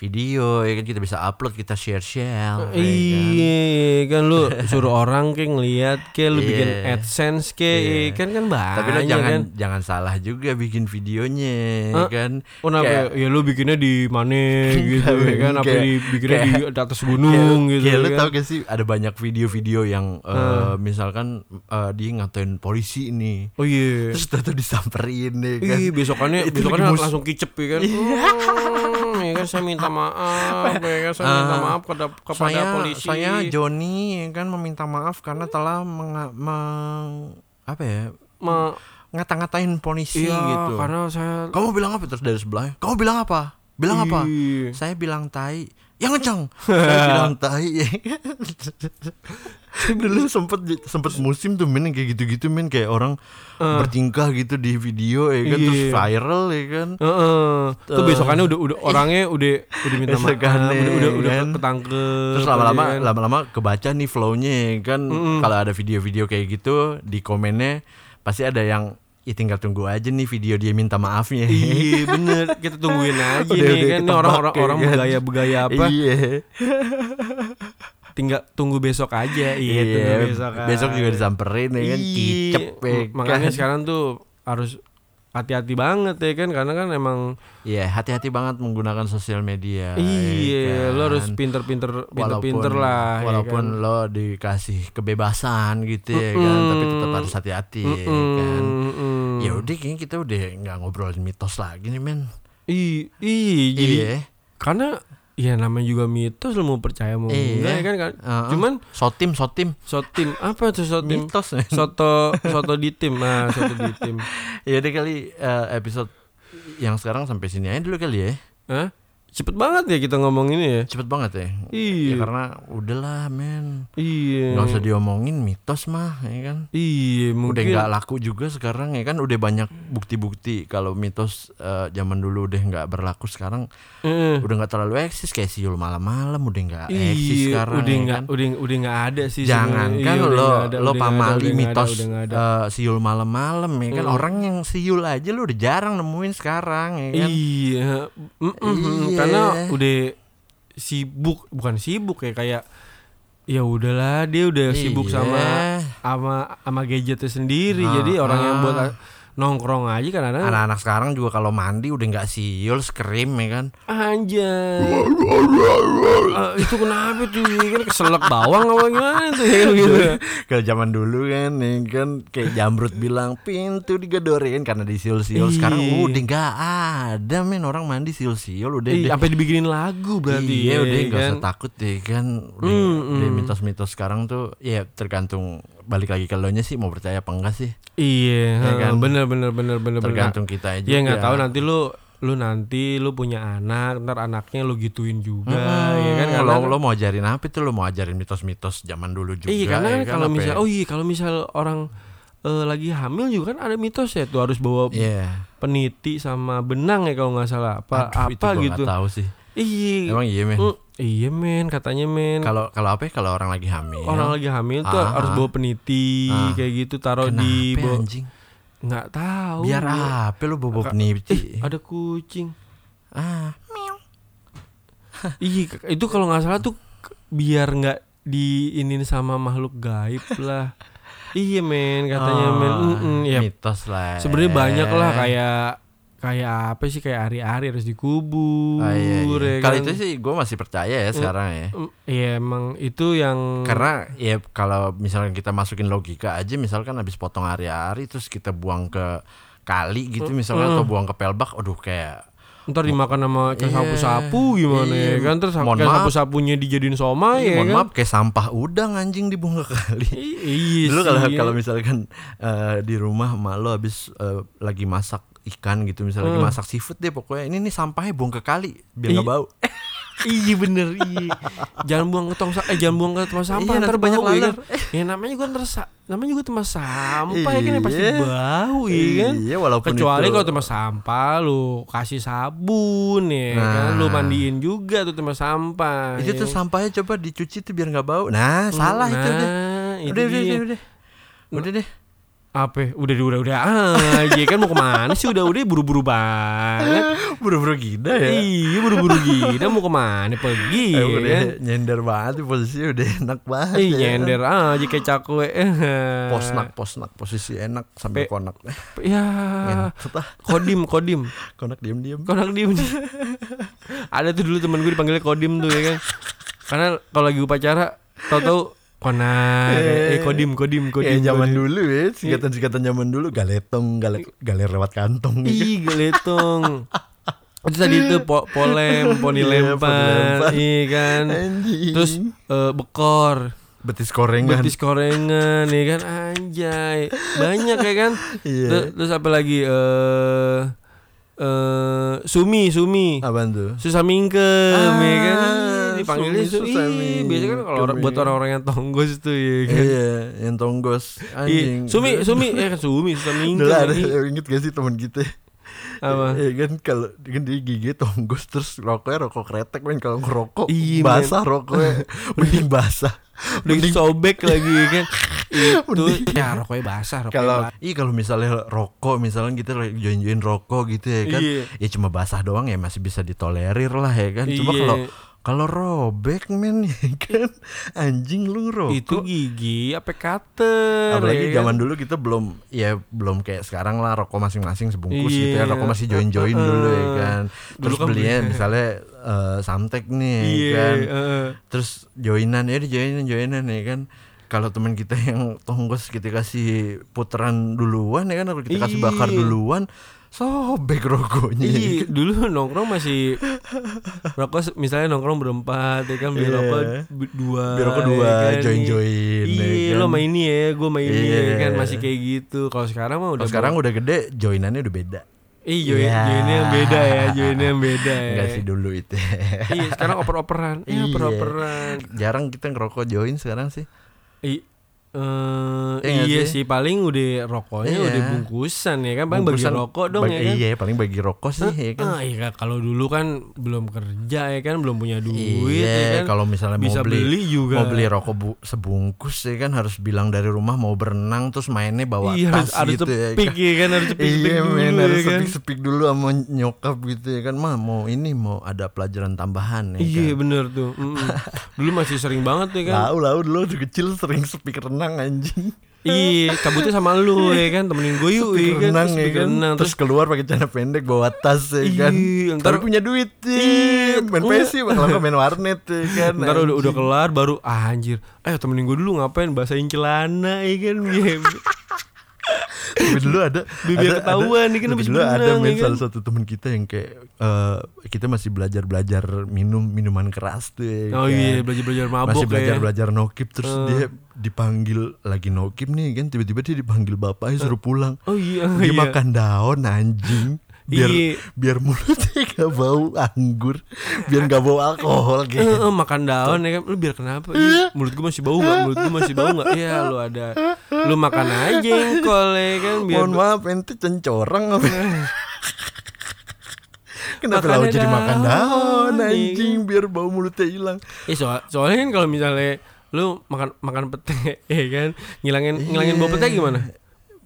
video ya kan kita bisa upload kita share share Iya kan lu suruh orang kayak ngeliat kayak lu bikin Iya. AdSense kayak Iya. kan kan banyak tapi lo jangan kan. jangan salah juga bikin videonya ya Hah? kan Oh, kenapa? Kayak- ya lu bikinnya di mana gitu ya kan apa Kayak- dibikinnya di kayak- atas gunung Kayak- gitu kayak lu kan. tau gak sih ada banyak video-video yang eh, misalkan eh, dia ngatain polisi nih Oh iya. terus tuh disamperin ya kan Ih, besokannya Itu besokannya langsung kicep ya kan. Hmm, ya kan saya minta maaf, ya kan? Saya minta Ah, maaf kepada, kepada saya polisi. saya Joni ya kan meminta maaf karena telah menga- meng- apa ya? Ma- ngata-ngatain polisi. Iya, gitu. Karena saya kamu bilang apa terus dari sebelahnya kamu bilang apa? Bilang apa? Iya. saya bilang tai yang ngeceng saya bilang tai dulu sempet sempet musim tuh men yang kayak gitu-gitu men kayak orang bertingkah gitu di video ya kan terus Iya. viral ya kan Heeh. Tuh besokannya udah udah orangnya udah udah minta maaf, udah udah udah kan. ketangkep. terus lama-lama ya kan. lama-lama kebaca nih flownya ya kan kalau ada video-video kayak gitu di komennya pasti ada yang ya tinggal tunggu aja nih video dia minta maafnya. Iya bener. Kita tungguin aja Udah- nih udah kan. Orang-orang orang kan. begaya begaya apa? Iya. Tinggal tunggu besok aja. Iya, Iya, tunggu besok besok juga aja. disamperin ya kan. Iya, kicep ya makanya kan. sekarang tuh harus hati-hati banget ya kan karena kan emang Iya, hati-hati banget menggunakan sosial media. iya ya lo harus kan? pinter-pinter pinter-pinter lah ya Walaupun kan? lo dikasih kebebasan gitu ya kan, tapi tetap harus hati-hati ya kan. Mm-mm. Ya udah kayaknya kita udah nggak ngobrolin mitos lagi nih men. Jadi Iya. karena ya namanya juga mitos lo mau percaya mau Iya. enggak ya kan, kan? Heeh. cuman Sotim, sotim. sotim apa tuh sotim Mitos. soto soto di tim nah soto di tim ya udah kali eh, episode yang sekarang sampai sini aja dulu kali ya. Hah? Cepet banget ya kita ngomong ini ya Cepet banget ya. Iya. Ya, karena udahlah men. iya Nggak usah diomongin mitos mah ya kan. iya udah mungkin nggak laku juga sekarang ya kan udah banyak bukti-bukti kalau mitos eh, zaman dulu udah nggak berlaku sekarang Eh, udah nggak terlalu eksis kayak siul malam-malam udah nggak eksis iya sekarang udah ya nggak kan udah udah nggak ada sih jangan kan Iya, udah lo ada, lo udah pamali udah ada, mitos udah ada. eh, siul malam-malam ya kan Hmm. orang yang siul aja lo udah jarang nemuin sekarang ya kan Iya, Mm, mm, mm. Iya. Karena udah sibuk, bukan sibuk ya kayak ya udahlah dia udah sibuk Iya. sama sama sama gadgetnya sendiri. Ah, Jadi orang yang ah. buat a- nongkrong aja kan ada anak-anak sekarang juga kalau mandi udah nggak siul scream ya kan anjay. Ah, itu kenapa tuh? Kan keselak bawang apa gimana tuh ya gitu. kalau zaman dulu kan ya kan kayak jamrut bilang pintu digedorin karena disiul-siul sekarang Iya. udah nggak ada men orang mandi siul-siul udah sampai dibikinin lagu berarti iya ya, udah nggak kan? usah takut deh kan udah, Mm, udah mm. mitos-mitos sekarang tuh ya tergantung balik lagi ke lo nya sih mau percaya apa enggak sih Iya, Ya kan? bener bener bener bener bener. tergantung kita aja Ya nggak tahu nanti lu lu nanti lu punya anak, ntar anaknya lu gituin juga, Hmm, ya kan? Karena lo, kan- lo mau ajarin apa itu lo mau ajarin mitos-mitos zaman dulu juga Iya karena ya kan kalau apa misal ya? oh iya kalau misal orang eh, lagi hamil juga kan ada mitos ya tuh harus bawa Iya. peniti sama benang ya kalau nggak salah apa Aduh, itu apa gua gitu. nggak tahu sih Iya. emang iya men Mm, iya men katanya men. kalau kalau apa ya kalau orang lagi hamil Orang lagi hamil tuh Ah, harus ah. bawa peniti Ah. kayak gitu taruh kenapa di bawah. anjing Nggak tahu. biar apa lo bobo Ka- peniti Eh, ada kucing. ah Iya k- itu kalau nggak salah tuh biar nggak diinin sama makhluk gaib lah. Iya men katanya Oh, men. Mm-mm, ya mitos lah sebenarnya banyak lah kayak kayak apa sih kayak hari-hari harus dikubur. Ah, iya, iya. ya Kalau kan? itu sih gue masih percaya ya sekarang ya. Mm, Iya emang itu yang Karena ya kalau misalnya kita masukin logika aja misalkan habis potong hari-hari terus kita buang ke kali gitu misalnya atau buang ke pelbak aduh kayak ntar dimakan sama kayak Iya, sapu-sapu gimana iya. ya kan terus Mohon kayak sapu-sapunya dijadiin somai ya mohon kan. maaf kayak sampah udang anjing dibuang ke kali. Iya Dulu kalau kalau misalkan eh, di rumah emak lo habis eh, lagi masak ikan gitu misalnya lagi masak seafood deh pokoknya ini nih sampahnya buang ke kali biar nggak Iya. bau. Iya bener iya. Jangan buang ke tong eh jangan buang ke tempat sampah Iya, ntar banyak bau ya kan. laler. Ya namanya juga ntar namanya juga tempat sampah ya kan ya pasti Iya. bau ya kan. Iya walaupun Kecuali itu- kalau tempat sampah lu kasih sabun ya kan lu Nah. mandiin juga tuh tempat sampah. itu ya. tuh sampahnya coba dicuci tuh biar nggak bau. Nah, salah itu deh. Nah, itu Udah, udah, dia. udah, udah. Udah deh. Apa? Udah udah udah aja kan mau ke mana sih udah udah buru-buru banget. Buru-buru gila ya. Iya buru-buru gila mau ke mana pergi Eh, ya udah kan. nyender banget posisinya udah enak banget. Ih ya. nyender aja kayak cakwe. Posnak, posnak, posisi enak sambil Pe- konak. Ya. Kodim, kodim. Konak diem-diem. Konak diem. Ada tuh dulu temen gue dipanggilnya kodim tuh ya kan. Karena kalau lagi upacara tau-tau konak, eh kodim, kodim, kodim. Kayak zaman kodim. dulu ya, singkatan-singkatan zaman dulu galetong, galer, galer lewat kantong. Ih, geletong. Itu tadi itu po polem, poni Iya, lempar, lempar. iya kan. Anjing. Terus eh, bekor, betis korengan. betis korengan, ya kan anjay. Banyak ya kan. Iya. Terus, terus apa lagi eh eh sumi, sumi. Apaan tuh? Susah mingkem Ah, ya kan. Ih, Dipanggilnya sumi, su susah ih, biasanya kan kalau buat orang-orang yang tonggos tuh ya kan. Iya, yang tonggos. Ih, Anjing. sumi, sumi, eh kan sumi, susah mingkem. Dulu ada inget gak sih teman kita? Apa? Iya kan kalau kan dia gigi tonggos terus rokoknya rokok kretek men kalau ngerokok Iya, basah rokoknya mending basah. Gitu sobek lagi ya kan. Itu Mending. ya rokoknya basah, rokoknya Kalau iya kalau misalnya rokok misalnya kita join-join rokok gitu ya kan Iya. ya cuma basah doang ya masih bisa ditolerir lah ya kan. Cuma Iya. kalau kalau robek men ya kan anjing lu ngerokok. Itu gigi apa cutter Apalagi ya kan? zaman dulu kita belum ya belum kayak sekarang lah rokok masing-masing sebungkus gitu Iya. ya rokok masih join-join dulu ya kan. Terus kan belinya beli- misalnya eh, samtek nih ya Iya, kan. heeh. Terus joinan ya di joinan joinan ya kan. Kalau teman kita yang tonggos kita kasih puteran duluan ya kan, kalau kita kasih bakar Iya. duluan, sobek rokoknya. ya Iya, kan. dulu nongkrong masih rokok misalnya nongkrong berempat ya kan beli Iya. rokok b- dua Biar rokok ya dua, kan? join-join. ya Iya, kan. lo main ini ya, gue main ini Iya. ya kan masih kayak gitu. Kalau sekarang mah udah Kalau sekarang udah gede, joinannya udah beda. Ih, join, Iya. joinnya yang beda ya, joinnya yang beda ya. Enggak sih dulu itu. Iya, sekarang oper-operan. Iya, Iya. oper-operan. Jarang kita ngerokok join sekarang sih. I- eh, Iya iya sih? sih paling udah rokoknya Iya. udah bungkusan ya kan paling bagi Bungkusan rokok dong bagi- ya kan Iya, paling bagi rokok sih ya kan. Ah, iya kalau dulu kan belum kerja ya kan belum punya duit iya, ya kan kalau misalnya bisa mau beli, beli juga mau beli rokok bu- sebungkus ya kan harus bilang dari rumah mau berenang terus mainnya bawa iya harus tas ada gitu ya tepik kan. ya kan harus tepik Iya dulu men ya harus kan sepik-sepik dulu sama nyokap gitu ya kan mah mau ini mau ada pelajaran tambahan ya iya kan. bener tuh Mm-mm. dulu masih sering banget ya kan Lau lau dulu kecil sering sepik renang anjing. iya cabutnya sama lu ya kan temenin gue yuk ya kan renang Terus ya kan. renang Terus keluar pakai celana pendek bawa tas ya kan. Iya, Tapi ntar- punya duit Iya, sih. Main enggak. PC bakal main warnet ya kan. Ntar udah, udah kelar baru ah, anjir Eh temenin gue dulu ngapain basahin celana ya kan. Tapi dulu ada Biar ada- ketahuan nih kan dulu ada men ya kan? salah satu teman kita yang kayak eh, kita masih belajar belajar minum minuman keras tuh ya Oh kan. iya belajar-belajar mabok masih belajar ya belajar nokip terus Eh. dia dipanggil lagi nokip nih kan tiba-tiba dia dipanggil bapaknya suruh pulang Oh iya dia iya. makan daun anjing biar Iya. biar mulutnya gak bau anggur, biar gak bau alkohol gitu. eh, makan daun ya kan. Lu biar kenapa? Ih, mulut gua masih bau nggak? Mulut gua masih bau nggak? Iya lu ada. Lu makan aja jengkol ya kan biar Mohon maaf ente cencorang apa? Kenapa lalu jadi makan daun iya anjing? Biar bau mulutnya hilang. Eh soal, soalnya kan kalau misalnya lu makan makan pete ya kan? Ngilangin ngilangin bau pete gimana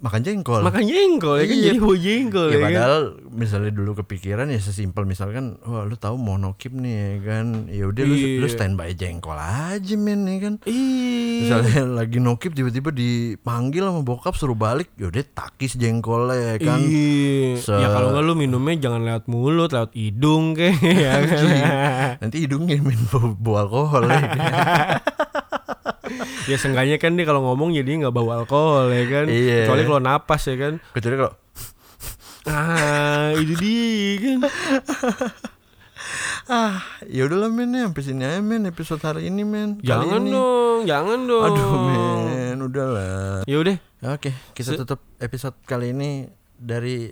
Makan jengkol. makan jengkol ya kan Iya. jadi bau jengkol ya ya, kan padahal misalnya dulu kepikiran ya sesimpel misalkan wah lu tahu monokip nih ya kan ya udah lu, lu Iya. standby jengkol aja men ya kan Ih, misalnya lagi nokip tiba-tiba dipanggil sama bokap suruh balik ya udah takis jengkolnya ya kan Iya. Se- Ya kalau nggak lu minumnya jangan lewat mulut, lewat hidung kayak ya kan. nanti hidungnya min bau, bau alkohol ya kan? ya seenggaknya kan dia kalau ngomong jadi nggak bau alkohol ya kan. Iya. Kecuali kalau napas ya kan. kecuali kalau Ah, itu dia kan. ah ya udahlah men ya sampai sini aja men episode hari ini men Kali Jangan ini. dong, jangan dong. aduh men udahlah Ya udah. oke kita tutup episode kali ini dari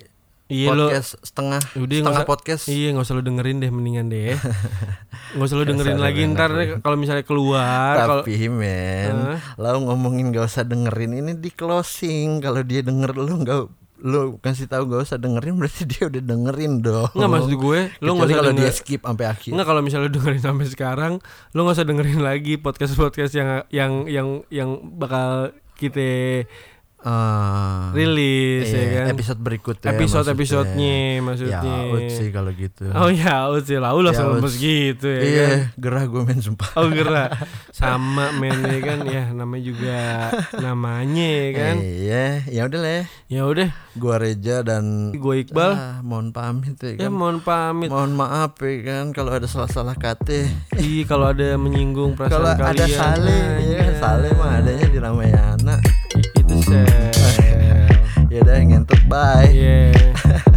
Iya lo. setengah Udah nggak setengah usah- podcast Iya nggak usah lu dengerin deh mendingan deh. Nggak usah lu dengerin lagi dengerin. ntar deh kalau misalnya keluar Tapi men, Hah? lo ngomongin gak usah dengerin ini di closing. Kalau dia denger lu nggak lu kasih tahu gak usah dengerin berarti dia udah dengerin dong. nggak maksud gue lu nggak usah kalau dia skip sampai akhir. Enggak kalau misalnya lu dengerin sampai sekarang, lu nggak usah dengerin lagi podcast podcast yang yang yang yang bakal kita Ah, rilis iya, ya kan. Episode berikutnya. Episode maksudnya. episodenya Ya, maksudnya. out sih kalau gitu. Oh ya, out sih lah, langsung Ya, lemes gitu ya iya, kan. gerah gue main sumpah. Oh gerak sama men ya kan ya namanya juga namanya ya kan. Iya, ya udah lah. Ya udah, Gua Reja dan gue Iqbal. Ah, mohon pamit ya Ya kan. mohon pamit. Mohon maaf ya kan kalau ada salah-salah kata. Ih kalau ada menyinggung perasaan Kalau ada Sale, ya, aja. Sale mah adanya di Ramayana. Ya udah ngentot bye. Yeah.